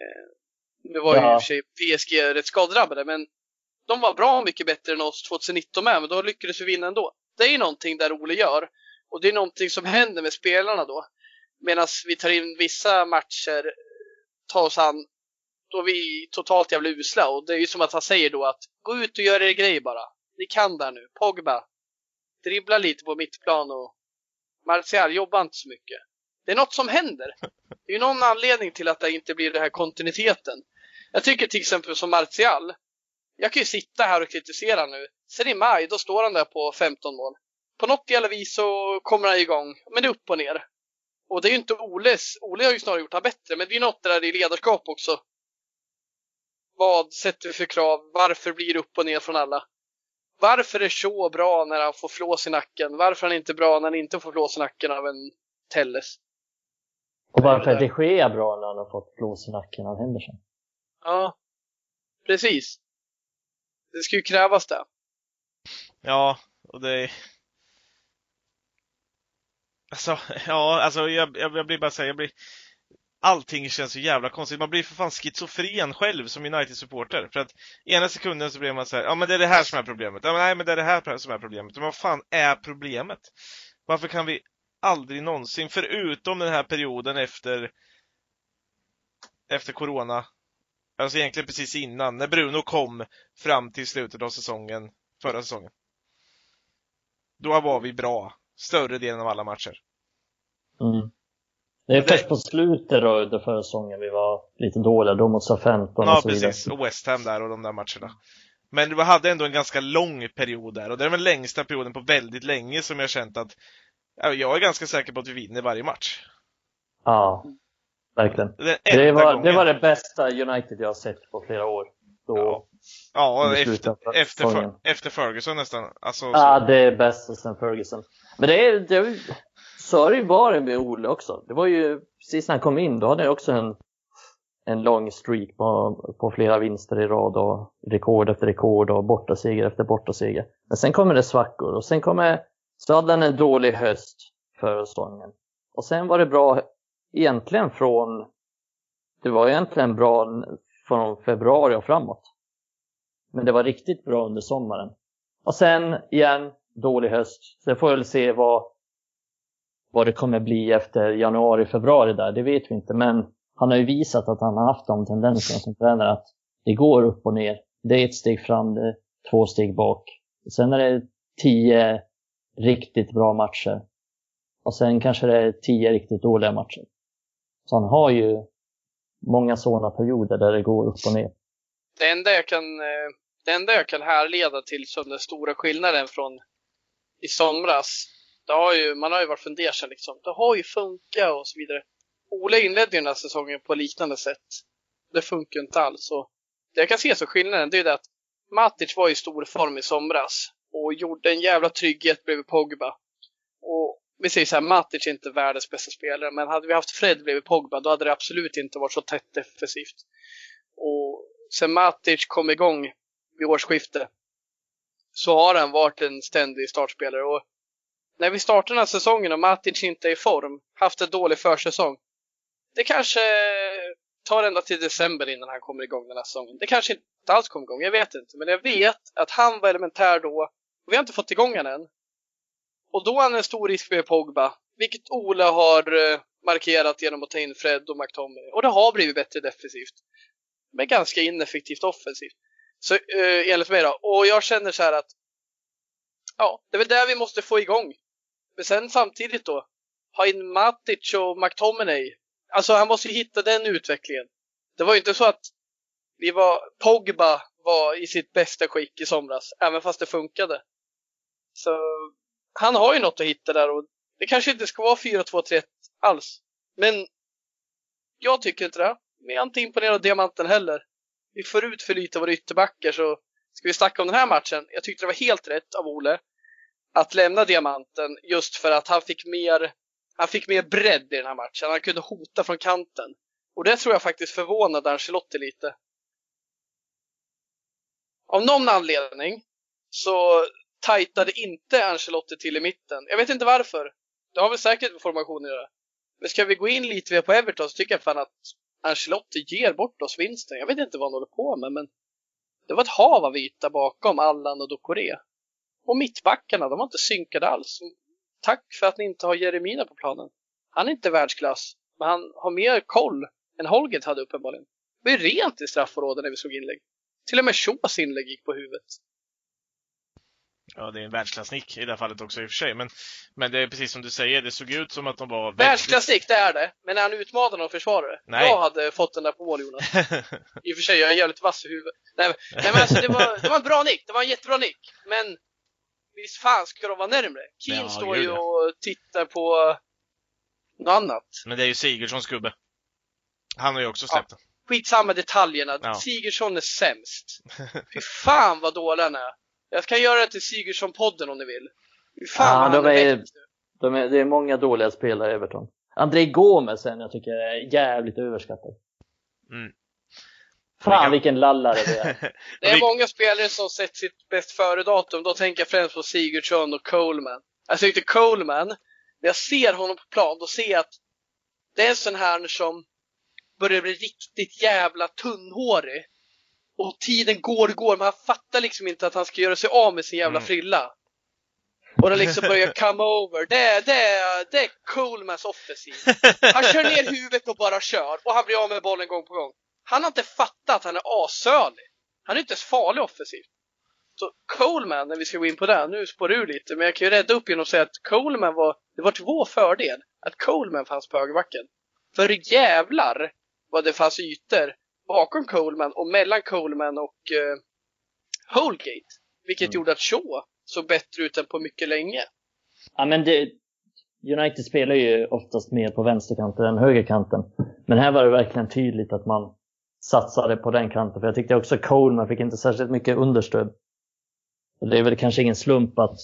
Eh, Nu var ju i Ja. och för sig PSG rätt skadedrabbade, men de var bra mycket bättre än oss 2019 med, men då lyckades vi vinna ändå. Det är ju någonting där Ole gör. Och det är någonting som händer med spelarna då. Medan vi tar in vissa matcher, tar oss an, då är vi totalt jävla usla. Och det är ju som att han säger då att gå ut och gör er grej bara. Ni kan där nu. Pogba. Dribbla lite på mittplan och Martial, jobba inte så mycket. Det är något som händer. Det är ju någon anledning till att det inte blir den här kontinuiteten. Jag tycker till exempel som Martial. Jag kan ju sitta här och kritisera nu. Sen i maj, då står han där på 15 mål. På något jävla vis så kommer han igång. Men det är upp och ner. Och det är ju inte Oles. Ole har ju snarare gjort det bättre. Men det är något där i ledarskap också. Vad sätter vi för krav? Varför blir det upp och ner från alla? Varför är så bra när han får flås i nacken? Varför är han inte bra när han inte får flås i nacken av en Telles? Och varför är de Gea bra när han har fått flås i nacken av Henderson? Ja, precis. Det ska ju krävas det. Ja, och det... Alltså, ja, alltså jag, jag, jag blir bara säga, jag blir... Allting känns så jävla konstigt. Man blir för fan schizofren själv som United-supporter. För att ena sekunden så blir man så här, ja men det är det här som är problemet. Ja men nej men det är det här som är problemet. Men vad fan är problemet? Varför kan vi aldrig någonsin, förutom den här perioden efter efter Corona, alltså egentligen precis innan, när Bruno kom fram till slutet av säsongen, förra säsongen. Då var vi bra, större delen av alla matcher. Mm. Det är Det- först på slutet då, under förra säsongen vi var lite dåliga. Då mot 15 Ja, och så vidare. precis. Och West Ham där och de där matcherna. Men vi hade ändå en ganska lång period där och det är den längsta perioden på väldigt länge som jag känt att ja, jag är ganska säker på att vi vinner varje match. Ja, verkligen. Det var, det var det bästa United jag har sett på flera år. Då, Ja. Ja, efter, efter, efter Ferguson nästan. Alltså, Ja, så, det är bäst sen Ferguson. Men det är, det är så har det ju varit med Ole också. Det var ju precis när han kom in, då hade han också en, en lång streak på, på flera vinster i rad och rekord efter rekord och bortaseger efter bortaseger. Men sen kommer det svackor och sen kommer, så hade han en dålig höst förra säsongen. Och sen var det bra egentligen från, det var egentligen bra från februari och framåt. Men det var riktigt bra under sommaren. Och sen igen, dålig höst. Sen får vi väl se vad, vad det kommer bli efter januari, februari där. Det vet vi inte. Men han har ju visat att han har haft de tendenserna som tränare att det går upp och ner. Det är ett steg fram, det är två steg bak. Sen är det tio riktigt bra matcher. Och sen kanske det är tio riktigt dåliga matcher. Så han har ju många sådana perioder där det går upp och ner. Det enda jag kan, eh, det enda jag kan härleda till som den stora skillnaden från i somras, det har ju, man har ju varit fundersam liksom. Det har ju funkat och så vidare. Ole inledde ju den här säsongen på liknande sätt. Det funkar inte alls. Och det jag kan se som skillnaden, det är ju det att Matic var i stor form i somras och gjorde en jävla trygghet bredvid Pogba. Och vi säger så här, Matic är inte världens bästa spelare, men hade vi haft Fred bredvid Pogba, då hade det absolut inte varit så tätt defensivt. Och sen Matic kom igång vid årsskiftet så har han varit en ständig startspelare. Och när vi startar den här säsongen och Matic inte är i form, haft en dålig försäsong, det kanske tar ända till december innan han kommer igång den här säsongen. Det kanske inte alls kommer igång, jag vet inte. Men jag vet att han var elementär då och vi har inte fått igång honom än. Och då är han en stor risk för Pogba, vilket Ola har eh, markerat genom att ta in Fred och McTominay. Och det har blivit bättre defensivt. Men ganska ineffektivt offensivt. Så eh, enligt mig då. Och jag känner så här att ja, det är väl där vi måste få igång. Men sen samtidigt då, ha in Matic och McTominay. Alltså han måste ju hitta den utvecklingen. Det var ju inte så att vi var, Pogba var i sitt bästa skick i somras, även fast det funkade. Så han har ju något att hitta där och det kanske inte ska vara 4-2-3-1 alls. Men jag tycker inte det. Men jag är inte imponerad av diamanten heller. Vi får ut för lite av våra ytterbackar så ska vi snacka om den här matchen. Jag tyckte det var helt rätt av Ole att lämna diamanten just för att han fick mer han fick mer bredd i den här matchen. Han kunde hota från kanten. Och det tror jag faktiskt förvånade Ancelotti lite. Av någon anledning så tajtade inte Ancelotti till i mitten. Jag vet inte varför. Det har väl säkert med formationen att göra. Men ska vi gå in lite mer på Everton så tycker jag fan att Ancelotti ger bort oss vinsten. Jag vet inte vad han håller på med, men det var ett hav av yta bakom Allan och Dokore. Och mittbackarna, de var inte synkade alls. Tack för att ni inte har Jeremina på planen. Han är inte världsklass, men han har mer koll än Holget hade uppenbarligen. Det var ju rent i straffområdet när vi såg inlägg. Till och med Shaws inlägg gick på huvudet. Ja, det är en världsklassnick i det här fallet också i och för sig. Men, men det är precis som du säger, det såg ut som att de var... Världsklassnick, det är det. Men när han utmanade någon försvarare. Nej. Jag hade fått den där på mål, Jonas. I och för sig, jag är jävligt vass i huvudet. Nej, men, nej, men alltså, det, var, det var en bra nick. Det var en jättebra nick. Men visst fan ska de vara närmre? Keane Ja, står ju och tittar på något annat. men det är ju Sigurdssons gubbe. Han har ju också släppt den. Skitsamma detaljerna. Ja. Sigurdsson är sämst. Fy fan vad dålig han är. Jag kan göra det till Sigurdsson-podden om ni vill. Fan Ja, de är. De är, det är många dåliga spelare i Everton. André Gomes är jag tycker är jävligt överskattad. Mm. Fan kan- vilken lallare det är. Det är många spelare som sett sitt bäst före-datum. Då tänker jag främst på Sigurdsson och Coleman. Jag tyckte Coleman, när jag ser honom på plan, då ser jag att det är en sån här som börjar bli riktigt jävla tunnhårig. Och tiden går och går, men han fattar liksom inte att han ska göra sig av med sin jävla Mm. frilla. Och den liksom börjar come over. Det, det, det är Colemans offensiv. Han kör ner huvudet och bara kör. Och han blir av med bollen gång på gång. Han har inte fattat att han är assölig. Han är inte ens farlig offensivt. Så Coleman, när vi ska gå in på det, nu spår du lite, men jag kan ju rädda upp genom att säga att Coleman var, det var till vår fördel att Coleman fanns på högerbacken. För jävlar vad det fanns ytor bakom Coleman och mellan Coleman och eh, Holgate. Vilket Mm. gjorde att Shaw såg bättre ut än på mycket länge. Ja, men det, United spelar ju oftast mer på vänsterkanten än högerkanten. Men här var det verkligen tydligt att man satsade på den kanten. För jag tyckte också Coleman fick inte särskilt mycket understöd. Och det är väl kanske ingen slump att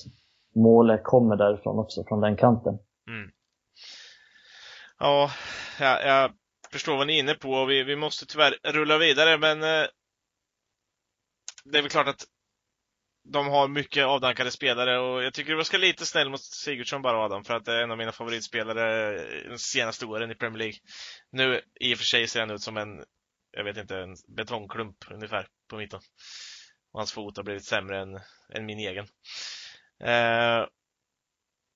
målet kommer därifrån också, från den kanten. Mm. Ja, jag, jag förstår vad ni är inne på och vi, vi måste tyvärr rulla vidare men eh, det är väl klart att de har mycket avdankade spelare och jag tycker du ska lite snäll mot Sigurdsson bara Adam för att det är en av mina favoritspelare eh, de senaste åren i Premier League. Nu i och för sig ser han ut som en, jag vet inte, en betongklump ungefär på mitten. Och hans fot har blivit sämre än, än min egen. Eh,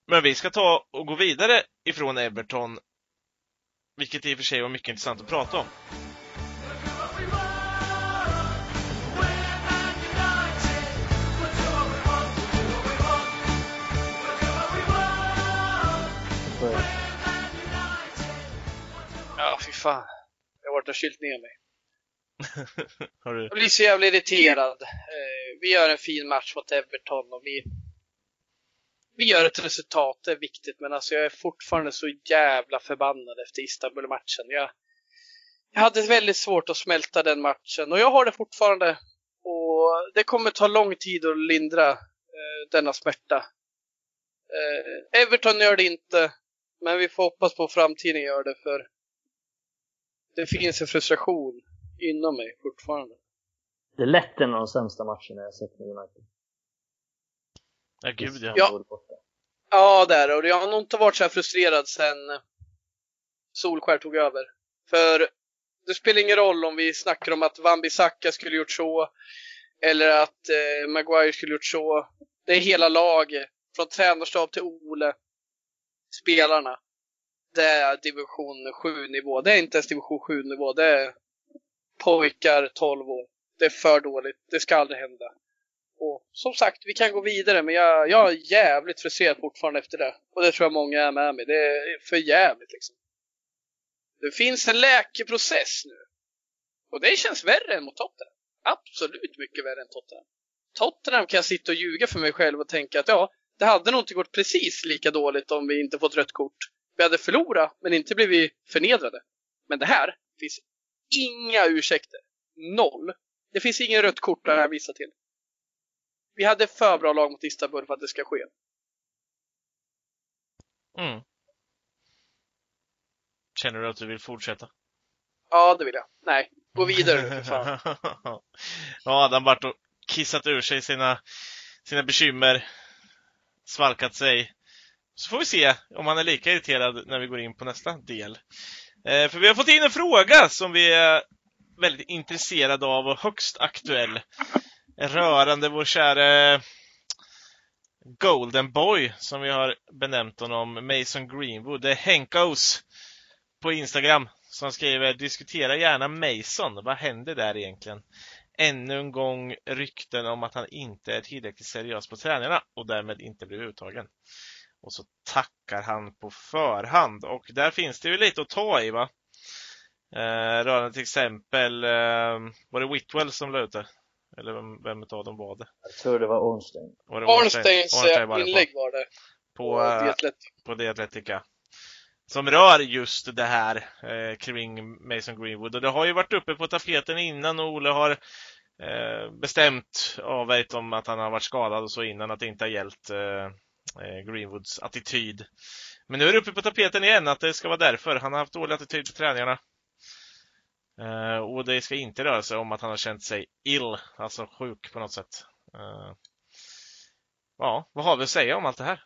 men vi ska ta och gå vidare ifrån Everton, vilket i och för sig var mycket intressant att prata om. Ja, fy fan. Jag har varit och kylt ner mig. Har du? Jag blir så jävla irriterad. Eh, vi gör en fin match mot Everton och vi, vi gör ett resultat, det är viktigt, men alltså jag är fortfarande så jävla förbannad efter Istanbul-matchen. Jag, jag hade väldigt svårt att smälta den matchen och jag har det fortfarande. Och det kommer ta lång tid att lindra eh, denna smärta. Eh, Everton gör det inte, men vi får hoppas på framtiden gör det för det finns en frustration inom mig fortfarande. Det är lätt en av de sämsta matcherna jag sett med United. Ja, gud ja. Ja. Ja, det är det. Och jag har nog inte varit så här frustrerad sen Solskär tog över. För det spelar ingen roll om vi snackar om att Van Bissaka skulle gjort så eller att eh, Maguire skulle gjort så. Det är hela laget, från tränarstab till Ole, spelarna. Det är division 7 nivå. Det är inte ens division 7 nivå. Det är pojkar 12 år. Det är för dåligt. Det ska aldrig hända. Och som sagt, vi kan gå vidare, men jag, jag är jävligt frustrerad fortfarande efter det. Och det tror jag många är med mig. Det är för jävligt liksom. Det finns en läkeprocess nu. Och det känns värre än mot Tottenham. Absolut mycket värre än Tottenham. Tottenham kan jag sitta och ljuga för mig själv och tänka att ja, det hade nog inte gått precis lika dåligt om vi inte fått rött kort. Vi hade förlorat, men inte blivit förnedrade. Men det här finns inga ursäkter. Noll. Det finns ingen rött kort att visar till. Vi hade för bra lag mot Istanbul för att det ska ske. Mm. Känner du att du vill fortsätta? Ja, det vill jag. Nej, gå vidare fan. ja, Adam vart och kissat ur sig sina, sina bekymmer, svalkat sig. Så får vi se om han är lika irriterad när vi går in på nästa del. Eh, för vi har fått in en fråga som vi är väldigt intresserade av och högst aktuell. Rörande vår käre Golden Boy, som vi har benämnt honom, Mason Greenwood. Det är Henkos på Instagram som skriver diskutera gärna Mason. Vad händer där egentligen? Ännu en gång rykten om att han inte är tillräckligt seriös på träningarna och därmed inte blir uttagen. Och så tackar han på förhand och där finns det ju lite att ta i va? Eh, rörande till exempel, eh, var det Whitwell som la ut det? Eller vem, vem av dem var det? Jag tror det var Ornstein. Var det Arnsteins Ornstein var inlägg var det. På, På eh, The The Athletica. Som rör just det här eh, kring Mason Greenwood. Och det har ju varit uppe på tapeten innan och Ole har eh, bestämt avvägt om att han har varit skadad och så innan att det inte har gällt eh, eh, Greenwoods attityd. Men nu är det uppe på tapeten igen att det ska vara därför. Han har haft dålig attityd på träningarna. Eh, och det ska inte röra sig om att han har känt sig ill, alltså sjuk på något sätt. Eh, ja, vad har vi att säga om allt det här?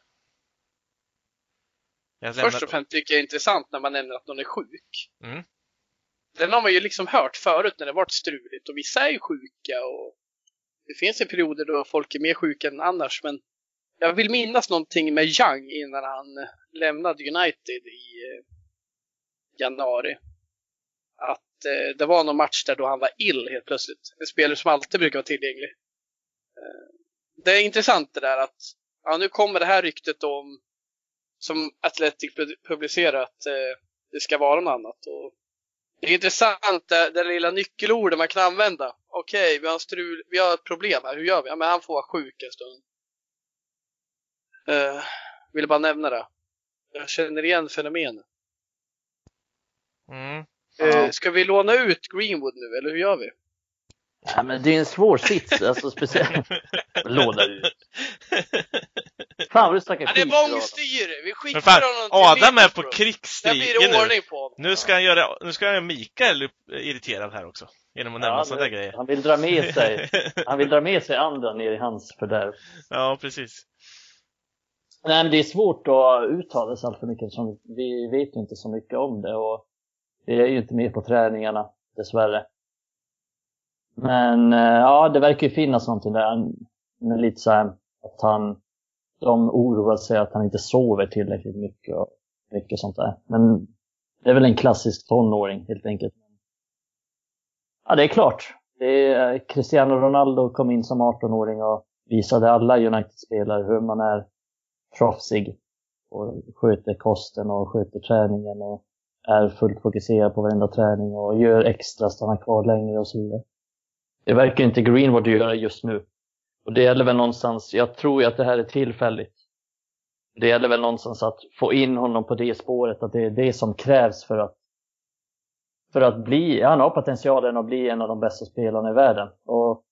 Lämnar- Först och främst tycker jag det är intressant när man nämner att någon är sjuk. Mm. Den har man ju liksom hört förut när det varit struligt och vissa är ju sjuka och det finns ju perioder då folk är mer sjuka än annars men jag vill minnas någonting med Young innan han lämnade United i eh, januari. Att Eh, det var någon match där då han var ill helt plötsligt. En spelare som alltid brukar vara tillgänglig. Eh, det är intressant det där att ja, nu kommer det här ryktet om som Athletic publicerar att eh, det ska vara något annat. Och det är intressant det, det lilla nyckelordet man kan använda. Okej, vi har strul, vi har ett problem här, hur gör vi? Ja, men han får vara sjuk en stund. Eh, uh, ville bara nämna det. Jag känner igen fenomenet. Mm. Eh, ska vi låna ut Greenwood nu, eller hur gör vi? Ja, men det är en svår sits, alltså speciellt. Låna ut. Fan vad du snackar Ja, det är bångstyre! Vi skickar fan, honom till Adam är på krigsstigen nu. på honom. Nu ska han göra, nu ska han göra Mikael upp, irriterad här också. Genom att nämna Ja, sådana där det- grejer. Han vill dra med sig, han vill dra med sig andra ner i hans fördärv. ja, precis. Nej, men det är svårt att uttala sig allt för mycket eftersom vi vet ju inte så mycket om det och vi är ju inte med på träningarna dessvärre. Men eh, ja, det verkar ju finnas någonting där. Men lite så här att han, de oroar sig att han inte sover tillräckligt mycket och mycket sånt där. Men det är väl en klassisk tonåring helt enkelt. Ja, det är klart. Det är, Cristiano Ronaldo kom in som 18-åring och visade alla United-spelare hur man är proffsig och sköter kosten och sköter träningen och är fullt fokuserad på varenda träning och gör extra, stannar kvar längre och så vidare. Det verkar inte Greenwood göra just nu. Och det gäller väl någonstans, jag tror ju att det här är tillfälligt. Det gäller väl någonstans att få in honom på det spåret, att det är det som krävs för att för att bli, han har potentialen att bli en av de bästa spelarna i världen. Och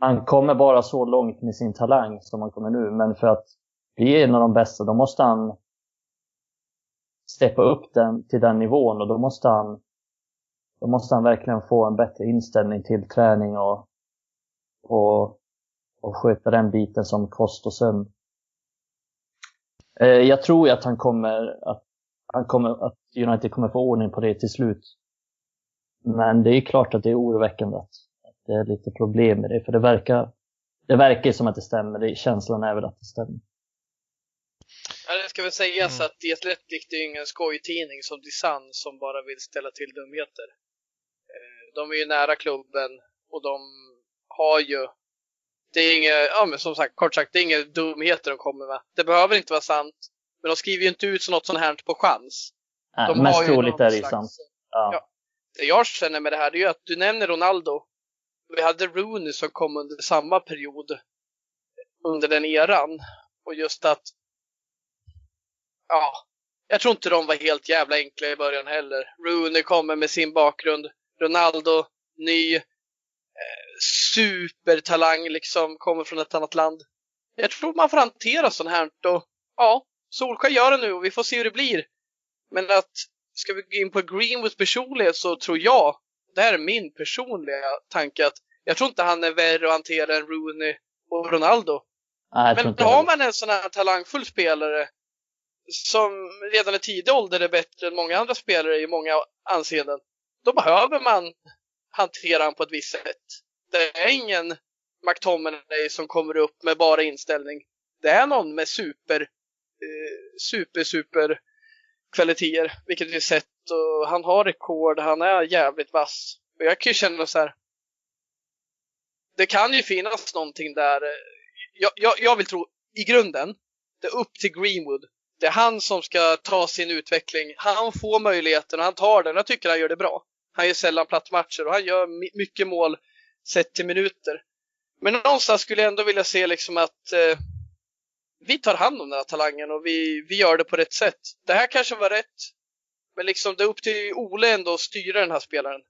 han kommer bara så långt med sin talang som han kommer nu, men för att bli en av de bästa, då måste han steppa upp den till den nivån och då måste han då måste han verkligen få en bättre inställning till träning och, och, och sköta den biten som kost och sömn. Eh, jag tror ju att han kommer att, han kommer, att United kommer få ordning på det till slut. Men det är klart att det är oroväckande att, att det är lite problem med det, för det verkar, det verkar som att det stämmer. Det, känslan är väl att det stämmer. Ska väl sägas mm. att Athletic det är ingen skojtidning som Sun som bara vill ställa till dumheter. Eh, de är ju nära klubben och de har ju det är inget, ja men som sagt, kort sagt, det är inga dumheter de kommer med. Det behöver inte vara sant, men de skriver ju inte ut något sånt här på chans. Nej, de mest troligt är det ju sant. Ja. ja. Det jag känner med det här, det är ju att du nämner Ronaldo. Vi hade Rooney som kom under samma period under den eran. Och just att ja, jag tror inte de var helt jävla enkla i början heller. Rooney kommer med sin bakgrund. Ronaldo, ny, eh, supertalang liksom, kommer från ett annat land. Jag tror man får hantera sånt här och ja, Solskjaer gör det nu och vi får se hur det blir. Men att, ska vi gå in på Greenwoods personlighet så tror jag, det här är min personliga tanke, att jag tror inte han är värre att hantera än Rooney och Ronaldo. Nej, Men har man en sån här talangfull spelare som redan i tidig ålder är bättre än många andra spelare i många anseenden, då behöver man hantera honom på ett visst sätt. Det är ingen McTominay som kommer upp med bara inställning. Det är någon med super, eh, super, super kvaliteter, vilket vi sett. Och han har rekord, han är jävligt vass. Och jag kan ju känna så här. Det kan ju finnas någonting där. Eh, jag, jag, jag vill tro, i grunden, det är upp till Greenwood det är han som ska ta sin utveckling. Han får möjligheten och han tar den. Jag tycker han gör det bra. Han gör sällan plattmatcher och han gör mycket mål sett till minuter. Men någonstans skulle jag ändå vilja se liksom att eh, vi tar hand om den här talangen och vi, vi gör det på rätt sätt. Det här kanske var rätt, men liksom det är upp till Ole ändå att styra den här spelaren.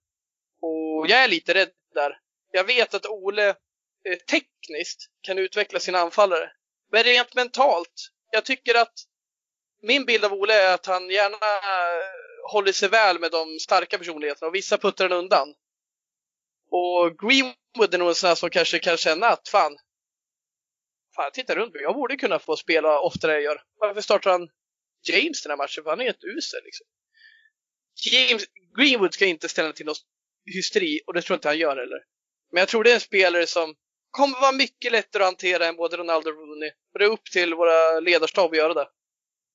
Och jag är lite rädd där. Jag vet att Ole eh, tekniskt kan utveckla sina anfallare. Men rent mentalt, jag tycker att min bild av Ole är att han gärna eh, håller sig väl med de starka personligheterna och vissa puttar han undan. Och Greenwood är nog en sån här som kanske kan känna att fan, fan titta runt mig, jag borde kunna få spela oftare än jag gör. Varför startar han James den här matchen? För han är helt usel liksom. James, Greenwood ska inte ställa till någon hysteri och det tror jag inte han gör heller. Men jag tror det är en spelare som kommer vara mycket lättare att hantera än både Ronaldo och Rooney. Och det är upp till våra ledarstab att göra det.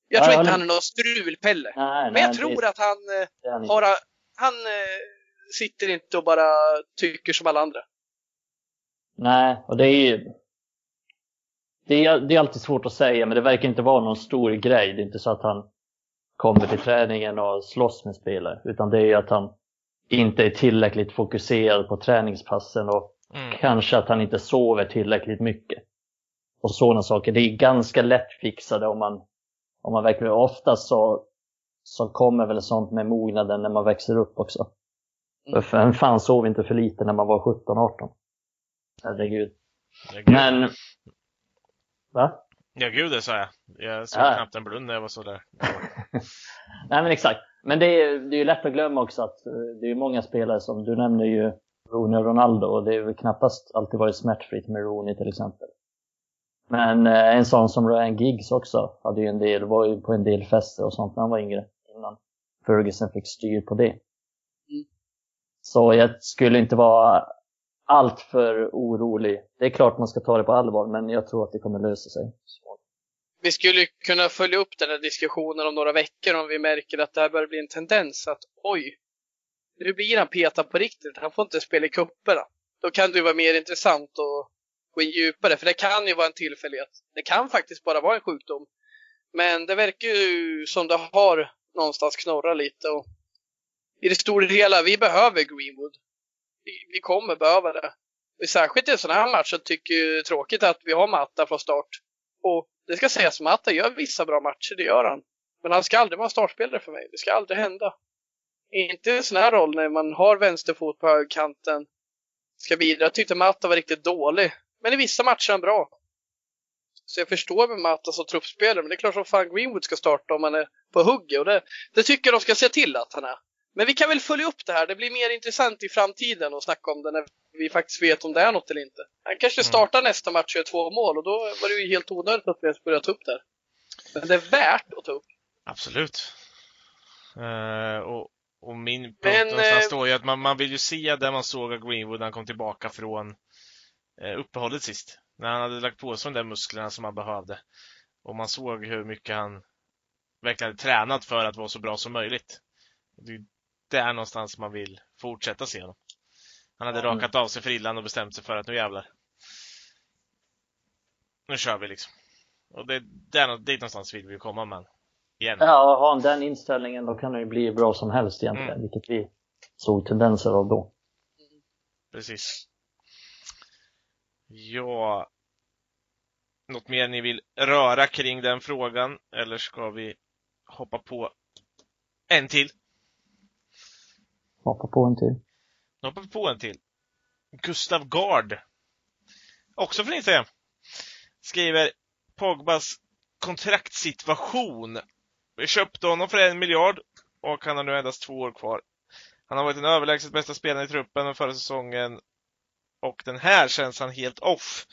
Jag tror ja, inte han är någon strulpelle. Nej, men jag tror det... att han, han har, han eh, sitter inte och bara tycker som alla andra. Nej, och det är ju det är, det är alltid svårt att säga, men det verkar inte vara någon stor grej. Det är inte så att han kommer till träningen och slåss med spelare, utan det är ju att han inte är tillräckligt fokuserad på träningspassen och mm. kanske att han inte sover tillräckligt mycket. Och sådana saker. Det är ganska lättfixade om man om man verkligen oftast så, så kommer väl sånt med mognaden när man växer upp också. Mm. För fan sov inte för lite när man var 17-18? Herregud. Ja, Men... Va? Ja, gud det sa jag. Jag såg ja. knappt en blund när jag var så där. Nej, men exakt. Men det är, det är ju lätt att glömma också att eh, det är många spelare som, du nämner ju Rooney och Ronaldo och det är väl knappast alltid varit smärtfritt med Rooney till exempel. Men eh, en sån som Ryan Giggs också hade ju en del, var ju på en del fester och sånt när han var yngre. Innan Ferguson fick styr på det. Mm. Så jag skulle inte vara alltför orolig. Det är klart man ska ta det på allvar, men jag tror att det kommer lösa sig. Vi skulle kunna följa upp den här diskussionen om några veckor om vi märker att det här börjar bli en tendens att oj, nu blir han petad på riktigt. Han får inte spela i kupperna. Då kan det ju vara mer intressant att gå in djupare, för det kan ju vara en tillfällighet. Det kan faktiskt bara vara en sjukdom. Men det verkar ju som det har någonstans knorrat lite och i det stora hela, vi behöver Greenwood. Vi, vi kommer behöva det. Och särskilt i en sån här match så tycker jag det är tråkigt att vi har Matta från start. Och det ska sägas, Matta gör vissa bra matcher, det gör han. Men han ska aldrig vara startspelare för mig. Det ska aldrig hända. Inte i en sån här roll när man har vänsterfot på högerkanten. Ska bidra. Jag tyckte Matta var riktigt dålig. Men i vissa matcher är han bra. Så jag förstår med Matta som truppspelare, men det är klart som fan Greenwood ska starta om han är på hugget. Och det, det tycker jag de ska se till att han är. Men vi kan väl följa upp det här. Det blir mer intressant i framtiden att snacka om det när vi faktiskt vet om det är något eller inte. Han kanske startar nästa match och gör två mål och då var det ju helt onödigt att vi ens började ta upp det. Men det är värt att ta upp. Absolut. Eh, och, och min punkt Men, någonstans eh, står ju att man, man vill ju se där man såg av Greenwood när han kom tillbaka från uppehållet sist. När han hade lagt på sig de där musklerna som han behövde. Och man såg hur mycket han verkligen hade tränat för att vara så bra som möjligt. Det är där någonstans man vill fortsätta se honom. Han hade Mm. rakat av sig frillan och bestämt sig för att nu jävlar. Nu kör vi liksom. Och det, där, dit någonstans vill vi komma men igen. Ja, har han den inställningen då kan det ju bli bra som helst egentligen, Mm. vilket vi såg tendenser av då. Precis. Ja. Något mer ni vill röra kring den frågan? Eller ska vi hoppa på en till? Hoppa på en till. Nu hoppar vi på en till. Gustav Gard. Också från Instagram. Skriver Pogbas kontraktssituation. Vi köpte honom för en miljard och han har nu endast två år kvar. Han har varit den överlägset bästa spelaren i truppen den förra säsongen och den här känns han helt off.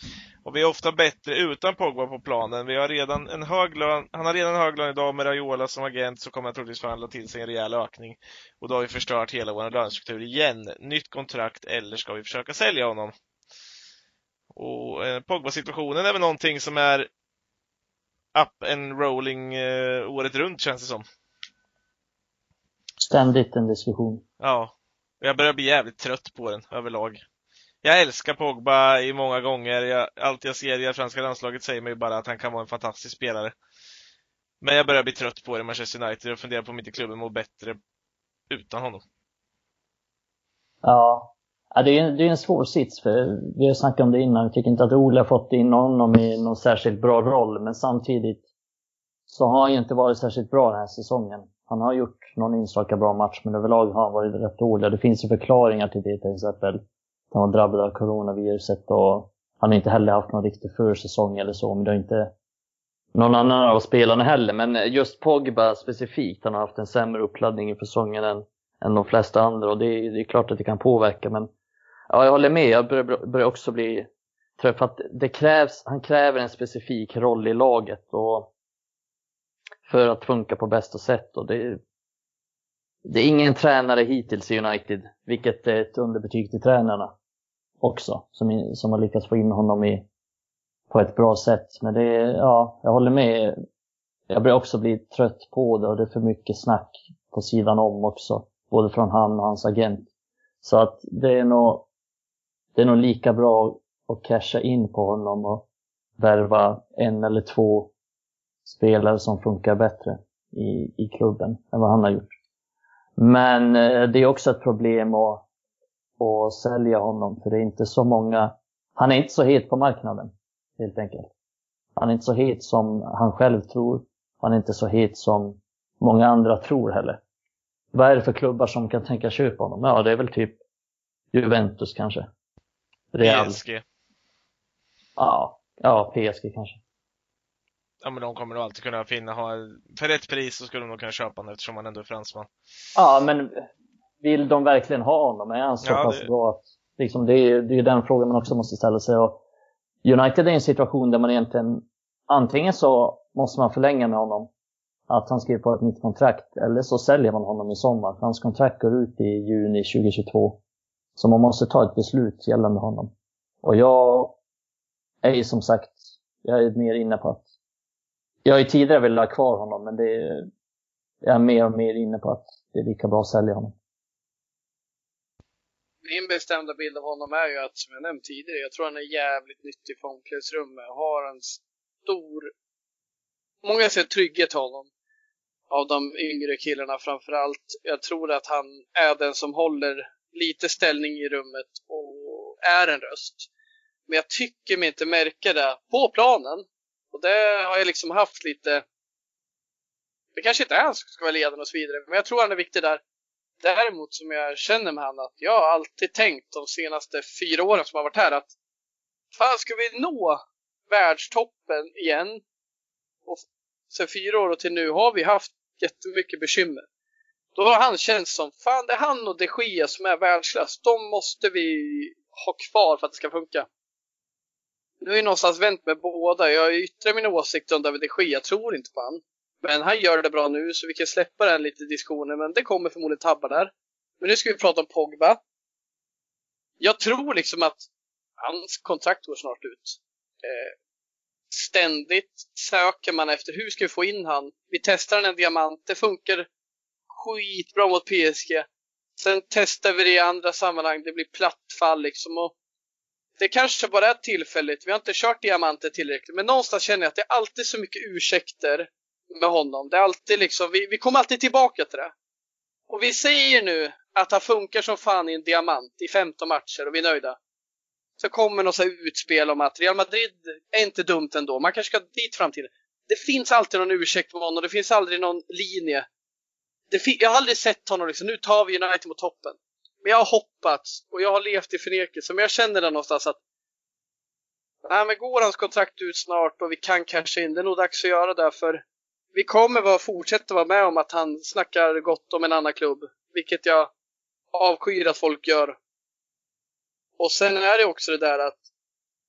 Och vi är ofta bättre utan Pogba på planen. Vi har redan en hög lön, han har redan en hög lön idag med Raiola som agent så kommer han troligtvis förhandla till sig en rejäl ökning. Och då har vi förstört hela vår lönestruktur igen. Nytt kontrakt eller ska vi försöka sälja honom? Och eh, Pogba-situationen är väl någonting som är up and rolling eh, året runt känns det som. Ständigt en diskussion. Ja. Jag börjar bli jävligt trött på den överlag. Jag älskar Pogba i många gånger. Jag, allt jag ser i det franska landslaget säger mig bara att han kan vara en fantastisk spelare. Men jag börjar bli trött på det i Manchester United och funderar på om inte klubben mår bättre utan honom. Ja, ja det, är, det är en svår sits. För vi har snackat om det innan. Jag tycker inte att Ole har fått in honom i någon särskilt bra roll. Men samtidigt så har han ju inte varit särskilt bra den här säsongen. Han har gjort någon enstaka bra match, men överlag har han varit rätt dålig. Det finns ju förklaringar till det, till exempel när var drabbad av coronaviruset och han har inte heller haft någon riktig försäsong eller så. Men det har inte någon annan av spelarna heller. Men just Pogba specifikt, han har haft en sämre uppladdning inför säsongen än, än de flesta andra. Och det är, det är klart att det kan påverka. Men ja, jag håller med, jag börjar, börjar också bli trött. För att det krävs, han kräver en specifik roll i laget. Och för att funka på bästa sätt. Och det, det är ingen tränare hittills i United, vilket är ett underbetyg till tränarna också, som, som har lyckats få in honom i, på ett bra sätt. Men det är, ja, jag håller med. Jag börjar också bli trött på det och det är för mycket snack på sidan om också. Både från han och hans agent. Så att det är nog, det är nog lika bra att casha in på honom och värva en eller två spelare som funkar bättre i, i klubben än vad han har gjort. Men eh, det är också ett problem att, att sälja honom för det är inte så många, han är inte så het på marknaden helt enkelt. Han är inte så het som han själv tror. Han är inte så het som många andra tror heller. Vad är det för klubbar som kan tänka köpa honom? Ja, det är väl typ Juventus kanske. Real. PSG. Ja, ja, PSG kanske. Ja men de kommer nog alltid kunna finna, ha, för rätt pris så skulle de nog kunna köpa honom eftersom han ändå är fransman. Ja, men vill de verkligen ha honom? Är han så Ja, pass det- bra liksom, det, är, det är den frågan man också måste ställa sig. Och United är i en situation där man egentligen antingen så måste man förlänga med honom, att han skriver på ett nytt kontrakt, eller så säljer man honom i sommar. Hans kontrakt går ut i juni 2022. Så man måste ta ett beslut gällande honom. Och jag är ju som sagt, jag är mer inne på att jag har ju tidigare velat ha kvar honom, men det är, jag är mer och mer inne på att det är lika bra att sälja honom. Min bestämda bild av honom är ju att, som jag nämnt tidigare, jag tror han är jävligt nyttig för omklädningsrummet. och Har en stor, många ser trygghet i honom. av de yngre killarna framför allt. Jag tror att han är den som håller lite ställning i rummet och är en röst. Men jag tycker mig inte märka det på planen. Och det har jag liksom haft lite det kanske inte är han som ska vara ledaren och så vidare, men jag tror han är viktig där. Däremot som jag känner med han att jag har alltid tänkt de senaste fyra åren som har varit här att fan ska vi nå världstoppen igen? Och sen fyra år och till nu har vi haft jättemycket bekymmer. Då har han känts som, fan det är han och de Gia som är världsklass. De måste vi ha kvar för att det ska funka. Nu har jag någonstans vänt med båda. Jag yttrar min åsikt om David de Gia. Jag tror inte på han. Men han gör det bra nu så vi kan släppa den lite diskussionen. Men det kommer förmodligen tabbar där. Men nu ska vi prata om Pogba. Jag tror liksom att hans kontrakt går snart ut. Eh, ständigt söker man efter hur ska vi få in han. Vi testar en diamant, det funkar skitbra mot PSG. Sen testar vi det i andra sammanhang, det blir platt fall liksom. Och det kanske bara är tillfälligt, vi har inte kört diamanter tillräckligt. Men någonstans känner jag att det är alltid så mycket ursäkter med honom. Det är alltid liksom, vi, vi kommer alltid tillbaka till det. Och vi säger nu att han funkar som fan i en diamant i 15 matcher och vi är nöjda. Så kommer något så utspel om att Real Madrid är inte dumt ändå. Man kanske ska dit framtiden. Det finns alltid någon ursäkt med honom. Det finns aldrig någon linje. jag har aldrig sett honom liksom, nu tar vi United mot toppen. Men jag har hoppats och jag har levt i förnekelse. Men jag känner det någonstans att Nej, men går hans kontrakt ut snart och vi kan casha in, det är nog dags att göra det för vi kommer vara, fortsätta vara med om att han snackar gott om en annan klubb. Vilket jag avskyr att folk gör. Och sen är det också det där att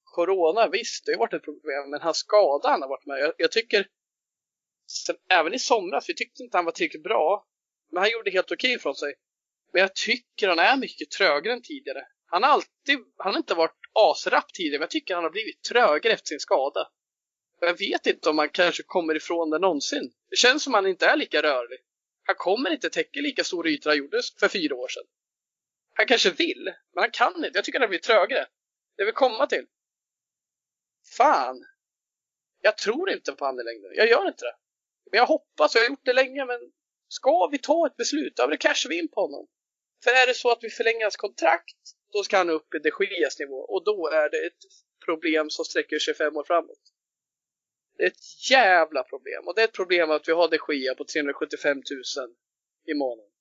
Corona, visst, det har varit ett problem, men hans skada han har varit med. Jag, jag tycker, sen, även i somras, vi tyckte inte han var tillräckligt bra. Men han gjorde helt okej från sig. Men jag tycker han är mycket trögare än tidigare. Han har alltid, han har inte varit asrapp tidigare, men jag tycker han har blivit trögare efter sin skada. Jag vet inte om han kanske kommer ifrån det någonsin. Det känns som han inte är lika rörlig. Han kommer inte täcka lika stora ytor han gjorde för fyra år sedan. Han kanske vill, men han kan inte. Jag tycker han blir trögare. Det vill komma till. Fan. Jag tror inte på honom i längden. Jag gör inte det. Men jag hoppas, jag har gjort det länge, men ska vi ta ett beslut, då cashar vi in på honom. För är det så att vi förlänger hans kontrakt, då ska han upp i de nivå och då är det ett problem som sträcker sig fem år framåt. Det är ett jävla problem. Och det är ett problem att vi har de Gia på 375 000 i månaden.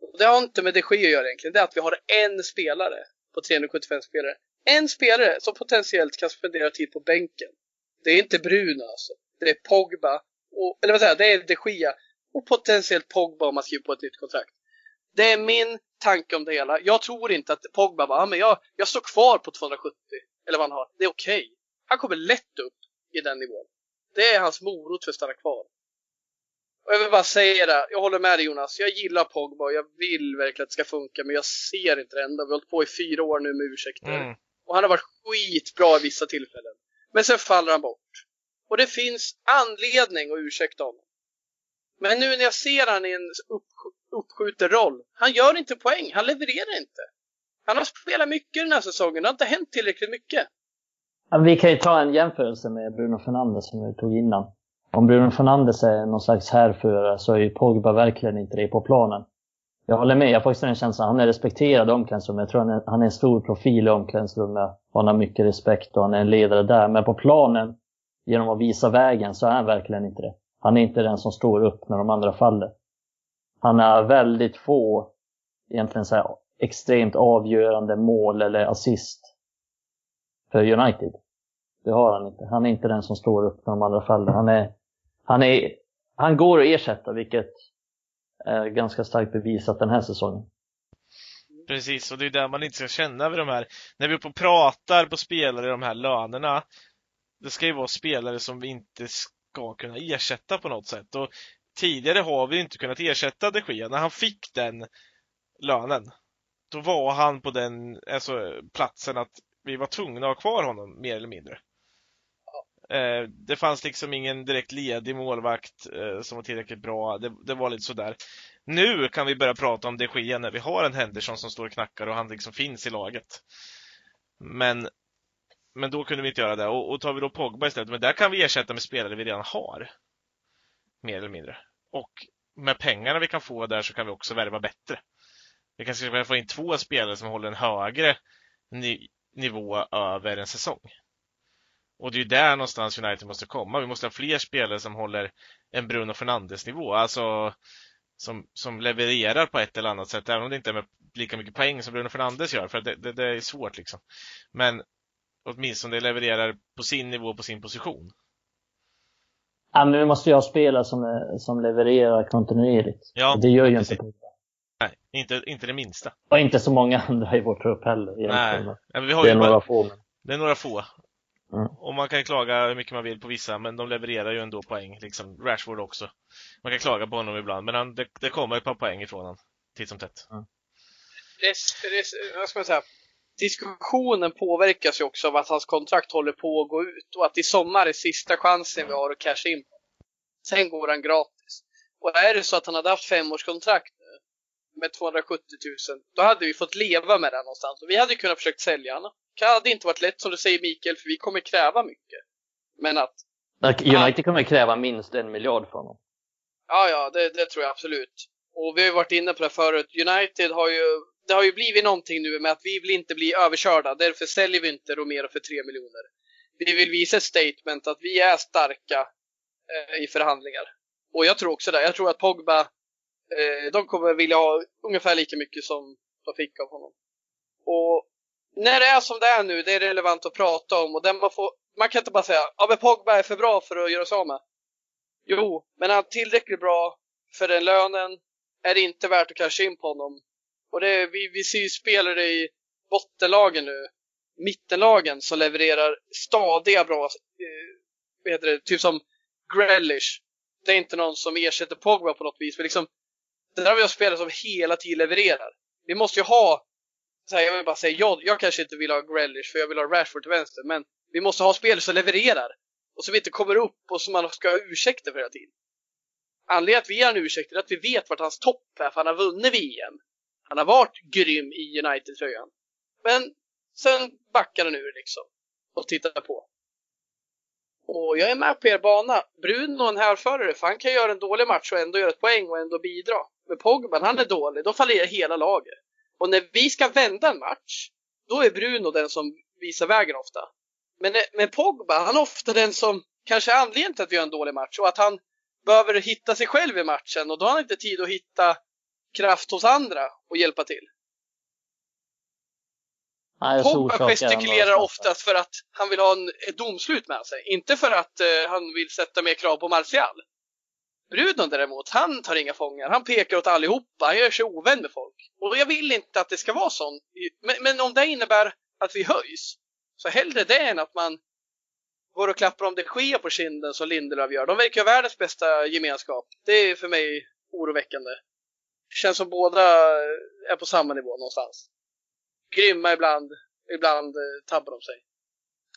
Och det har inte med de Gia att göra egentligen. Det är att vi har en spelare på 375 spelare. En spelare som potentiellt kan spendera tid på bänken. Det är inte Bruno alltså. Det är Pogba. Och, eller vad säger jag, det är de Gia. Och potentiellt Pogba om man skriver på ett nytt kontrakt. Det är min tanke om det hela. Jag tror inte att Pogba bara, ah, men jag, jag står kvar på 270. Eller vad han har. Det är okej. Okay. Han kommer lätt upp i den nivån. Det är hans morot för att stanna kvar. Och jag vill bara säga det, jag håller med dig Jonas. Jag gillar Pogba och jag vill verkligen att det ska funka, men jag ser inte det ända. Vi har hållit på i fyra år nu med ursäkter. Mm. Och han har varit skitbra i vissa tillfällen. Men sen faller han bort. Och det finns anledning att ursäkta honom. Men nu när jag ser han i en upp, uppskjuten roll, han gör inte poäng, han levererar inte. Han har spelat mycket den här säsongen, det har inte hänt tillräckligt mycket. Vi kan ju ta en jämförelse med Bruno Fernandes som vi tog innan. Om Bruno Fernandes är någon slags härförare så är ju Pogba verkligen inte det på planen. Jag håller med, jag får också den känslan. Han är respekterad i omklädningsrummet. Jag tror han är, han är en stor profil i omklädningsrummet. Han har mycket respekt och han är en ledare där. Men på planen, genom att visa vägen, så är han verkligen inte det. Han är inte den som står upp när de andra faller. Han har väldigt få, egentligen så här, extremt avgörande mål eller assist för United. Det har han inte. Han är inte den som står upp när de andra faller. Han, är, han, är, han går att ersätta, vilket är ganska starkt bevisat den här säsongen. Precis, och det är där man inte ska känna vid de här, när vi är uppe och pratar på spelare i de här lönerna. Det ska ju vara spelare som vi inte ska kunna ersätta på något sätt. Och tidigare har vi inte kunnat ersätta de Gea. När han fick den lönen, då var han på den alltså, platsen att vi var tvungna att ha kvar honom mer eller mindre. Eh, det fanns liksom ingen direkt ledig målvakt eh, som var tillräckligt bra. Det, det, var lite sådär. Nu kan vi börja prata om det sker när vi har en Henderson som står och knackar och han liksom finns i laget. Men, men då kunde vi inte göra det. Och, och tar vi då Pogba istället, men där kan vi ersätta med spelare vi redan har. Mer eller mindre. Och med pengarna vi kan få där så kan vi också värva bättre. Vi kanske kan få in två spelare som håller en högre nivå över en säsong. Och det är ju där någonstans United måste komma. Vi måste ha fler spelare som håller en Bruno Fernandes nivå. Alltså som, som levererar på ett eller annat sätt, även om det inte är med lika mycket poäng som Bruno Fernandes gör, för det, det, det är svårt liksom. Men åtminstone levererar på sin nivå, på sin position. Ja, men vi måste ju ha spelare som, som levererar kontinuerligt. Ja, det gör ju precis. inte inte, inte det minsta. Och inte så många andra i vår trupp heller. Nej, men vi har Det ju är bara, några få. Men... det är några få. Mm. Och man kan ju klaga hur mycket man vill på vissa, men de levererar ju ändå poäng. Liksom Rashford också. Man kan klaga på honom ibland, men han, det, det kommer ett par poäng ifrån honom. Titt som tätt. det, det, vad ska man säga? Diskussionen påverkas ju också av att hans kontrakt håller på att gå ut och att i sommar är sista chansen vi har att casha in. Sen går han gratis. Och är det så att han hade haft femårskontrakt med 270 000, då hade vi fått leva med här någonstans. Och vi hade kunnat försökt sälja honom. Det hade inte varit lätt som du säger Mikael, för vi kommer kräva mycket. Men att, United kommer kräva minst en miljard för honom. ja ja, det, det tror jag absolut. Och vi har ju varit inne på det förut. United har ju, det har ju blivit någonting nu med att vi vill inte bli överkörda. Därför säljer vi inte Romero för 3 miljoner. Vi vill visa ett statement att vi är starka eh, i förhandlingar. Och jag tror också det. Jag tror att Pogba, eh, de kommer vilja ha ungefär lika mycket som de fick av honom. Och när det är som det är nu, det är relevant att prata om och den man får, man kan inte bara säga ja Pogba är för bra för att göra sig av med. Jo, men är han tillräckligt bra för den lönen är det inte värt att casha in på honom. Och det, vi, vi ser ju spelare i bottenlagen nu, mittenlagen som levererar stadiga bra, eh, vad heter det, typ som Grealish. Det är inte någon som ersätter Pogba på något vis, men liksom, där har vi spelare som hela tiden levererar. Vi måste ju ha, så här, jag vill bara säga, jag, jag kanske inte vill ha Grealish för jag vill ha Rashford till vänster, men vi måste ha spelare som levererar. Och som inte kommer upp och som man ska ha ursäkter för hela tiden. Anledningen att vi ger en ursäkt är att vi vet vart hans topp är, för han har vunnit VM. Han har varit grym i United-tröjan. Men sen backar han ur liksom. Och tittar på. Och jag är med på er bana. Bruno är en härförare, för han kan göra en dålig match och ändå göra ett poäng och ändå bidra. Men Pogba, han är dålig, då fallerar hela laget. Och när vi ska vända en match, då är Bruno den som visar vägen ofta. Men, eh, men Pogba, han är ofta den som kanske är anledningen till att vi gör en dålig match och att han behöver hitta sig själv i matchen och då har han inte tid att hitta kraft hos andra och hjälpa till. Så Pogba gestikulerar oftast för att han vill ha en, ett domslut med sig, inte för att eh, han vill sätta mer krav på Martial. Bruno däremot, han tar inga fångar. Han pekar åt allihopa, han gör sig ovän med folk. Och jag vill inte att det ska vara sånt. Men, men om det innebär att vi höjs, så hellre det än att man går och klappar om det sker på kinden som Lindelöf gör. De verkar ha världens bästa gemenskap. Det är för mig oroväckande. Det känns som båda är på samma nivå någonstans. Grymma ibland, ibland eh, tabbar de sig.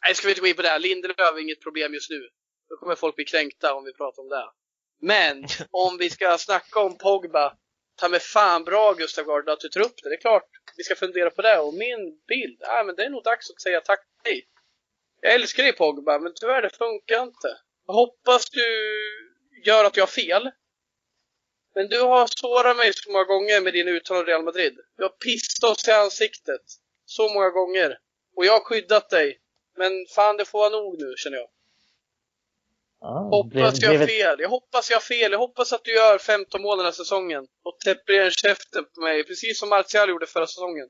Nej, ska vi inte gå in på det här. Lindelöf är inget problem just nu. Då kommer folk bli kränkta om vi pratar om det. Men om vi ska snacka om Pogba, ta med fan bra Gustav Gard att du tar upp det. Det är klart vi ska fundera på det. Och min bild, ja, men det är nog dags att säga tack till dig. Jag älskar dig Pogba, men tyvärr det funkar inte. Jag hoppas du gör att jag har fel. Men du har sårat mig så många gånger med din uttalande Real Madrid. Du har pissat oss i ansiktet. Så många gånger. Och jag har skyddat dig. Men fan, det får vara nog nu känner jag. Ja, Hoppas jag har fel. Jag hoppas jag har fel. Jag hoppas att du gör 15 mål den här säsongen. Och täpper igen käften på mig. Precis som Martial gjorde förra säsongen.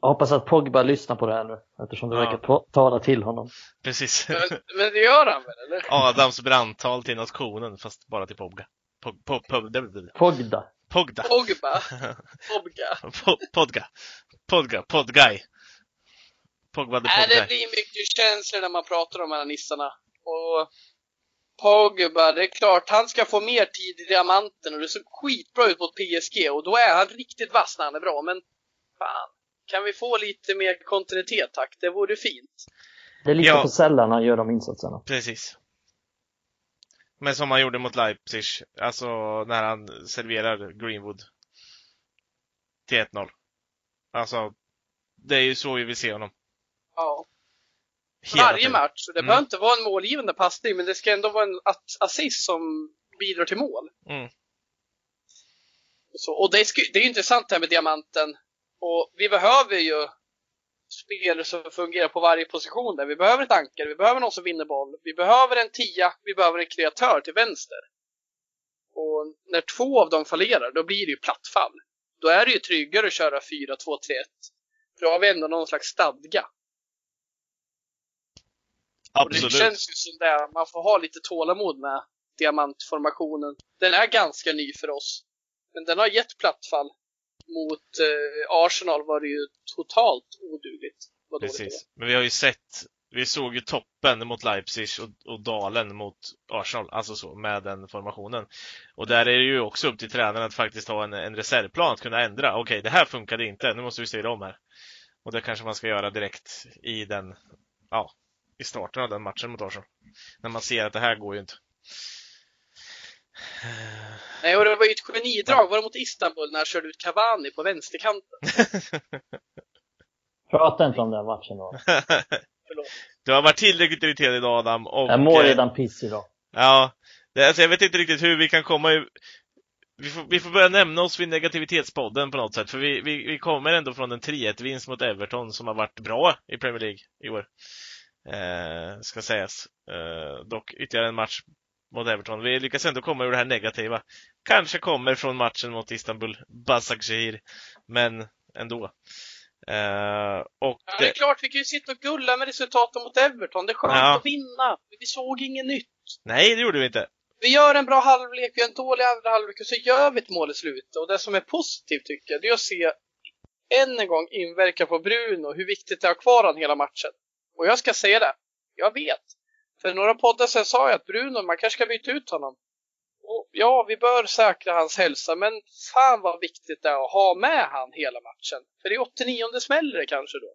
Jag hoppas att Pogba lyssnar på det här nu, eftersom du Ja. verkar ta- tala till honom. Precis. Men, men det gör han väl, eller? Adams brandtal till nationen, fast bara till Pogba. Pog, pog, pog, Pogda. Pogda. Pogba. Pogba. Po- Podga. Podga. Podguy. Pogba the Nej, det Podguy. blir mycket känslor när man pratar om de här nissarna. Och Pogba, det är klart, han ska få mer tid i diamanten och det såg skitbra ut mot PSG och då är han riktigt vass när han är bra. Men fan, kan vi få lite mer kontinuitet tack? Det vore fint. Det är lite Ja. för sällan han gör de insatserna. Precis. Men som han gjorde mot Leipzig, alltså när han serverar Greenwood till 1-0. Alltså, det är ju så vi vill se honom. Ja. Hela Varje tiden. match. Det Mm. behöver inte vara en målgivande passning, men det ska ändå vara en assist som bidrar till mål. Mm. Så, och det är, sku- det är ju intressant det här med diamanten. Och vi behöver ju spelare som fungerar på varje position där. Vi behöver ett ankare, vi behöver någon som vinner boll, vi behöver en tia, vi behöver en kreatör till vänster. Och när två av dem fallerar, då blir det ju plattfall. Då är det ju tryggare att köra 4-2-3-1. För då har vi ändå någon slags stadga. Och det Absolut. känns ju som det, man får ha lite tålamod med diamantformationen. Den är ganska ny för oss. Men den har gett plattfall. Mot eh, Arsenal var det ju totalt odugligt. Precis. Men vi har ju sett, vi såg ju toppen mot Leipzig och, och dalen mot Arsenal, alltså så, med den formationen. Och där är det ju också upp till tränaren att faktiskt ha en, en reservplan, att kunna ändra. Okej, det här funkade inte, nu måste vi styra om här. Och det kanske man ska göra direkt i den, ja, i starten av den matchen mot Arsenal. När man ser att det här går ju inte. Nej, och det var ju ett genidrag. Var det mot Istanbul när han körde ut Cavani på vänsterkanten? Prata inte om den matchen då. Du har varit tillräckligt irriterad idag Adam. Och, Jag mår eh, redan piss idag. Ja, alltså jag vet inte riktigt hur vi kan komma i, vi får, vi får börja nämna oss vid negativitetspodden på något sätt, för vi, vi, vi kommer ändå från en 3-1-vinst mot Everton som har varit bra i Premier League i år. Eh, ska sägas. Eh, dock ytterligare en match mot Everton. Vi lyckas ändå komma ur det här negativa. Kanske kommer från matchen mot Istanbul Basaksehir, men ändå. Eh, och Ja, det är klart, vi kan ju sitta och gulla med resultaten mot Everton. Det är skönt Ja. att vinna. Vi såg inget nytt. nej, det gjorde vi inte. Vi gör en bra halvlek, vi gör en dålig andra halvlek och så gör vi ett mål i slutet. Och det som är positivt tycker jag, det är att se än en gång inverka på Bruno, hur viktigt det är att ha kvar honom hela matchen. Och jag ska säga det, jag vet. För några poddar sedan sa jag att Bruno, man kanske ska byta ut honom. Och ja, vi bör säkra hans hälsa, men fan vad viktigt det är att ha med han hela matchen. För det är 89 smäller det kanske då.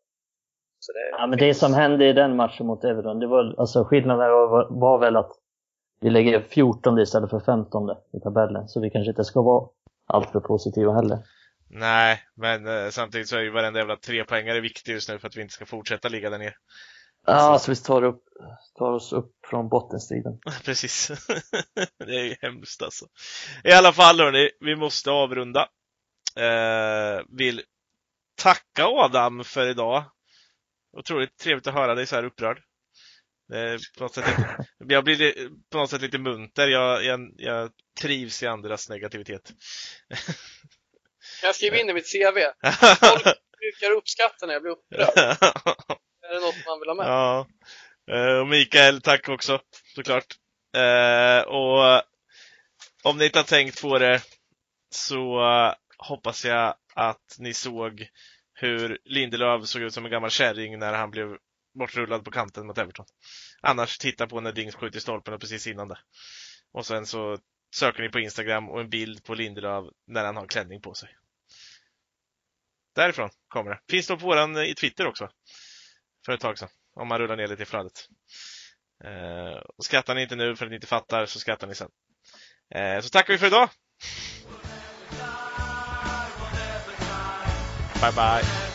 Så det, Ja, men det som hände i den matchen mot Everton, det var, alltså skillnaden var, var väl att vi lägger 14 istället för 15 i tabellen. Så vi kanske inte ska vara alltför positiva heller. Nej, men eh, samtidigt så är ju varenda jävla trepoängare viktig just nu för att vi inte ska fortsätta ligga där nere. Ja, så vi tar, upp, tar oss upp från bottenstriden. Precis. det är ju hemskt alltså. I alla fall hörni, vi måste avrunda. Eh, vill tacka Adam för idag. Otroligt trevligt att höra dig så här upprörd. Är på något sätt lite, jag blir li- på något sätt lite munter. Jag, jag, jag trivs i andras negativitet. jag skriver in i mitt CV. Folk brukar uppskatta när jag blir upprörd. Är det något man vill ha med? Ja. Eh, och Mikael, tack också såklart. Eh, och om ni inte har tänkt på det så hoppas jag att ni såg hur Lindelöf såg ut som en gammal kärring när han blev bortrullad på kanten mot Everton. Annars titta på när Dings skjuter i stolpen och precis innan det. Och sen så söker ni på Instagram och en bild på Lindelöf när han har klänning på sig. Därifrån kommer det. Finns det på våran eh, i Twitter också. För ett tag sedan. Om man rullar ner lite i flödet. Eh, och skrattar ni inte nu för att ni inte fattar så skrattar ni sen. Eh, så tackar vi för idag! Bye bye!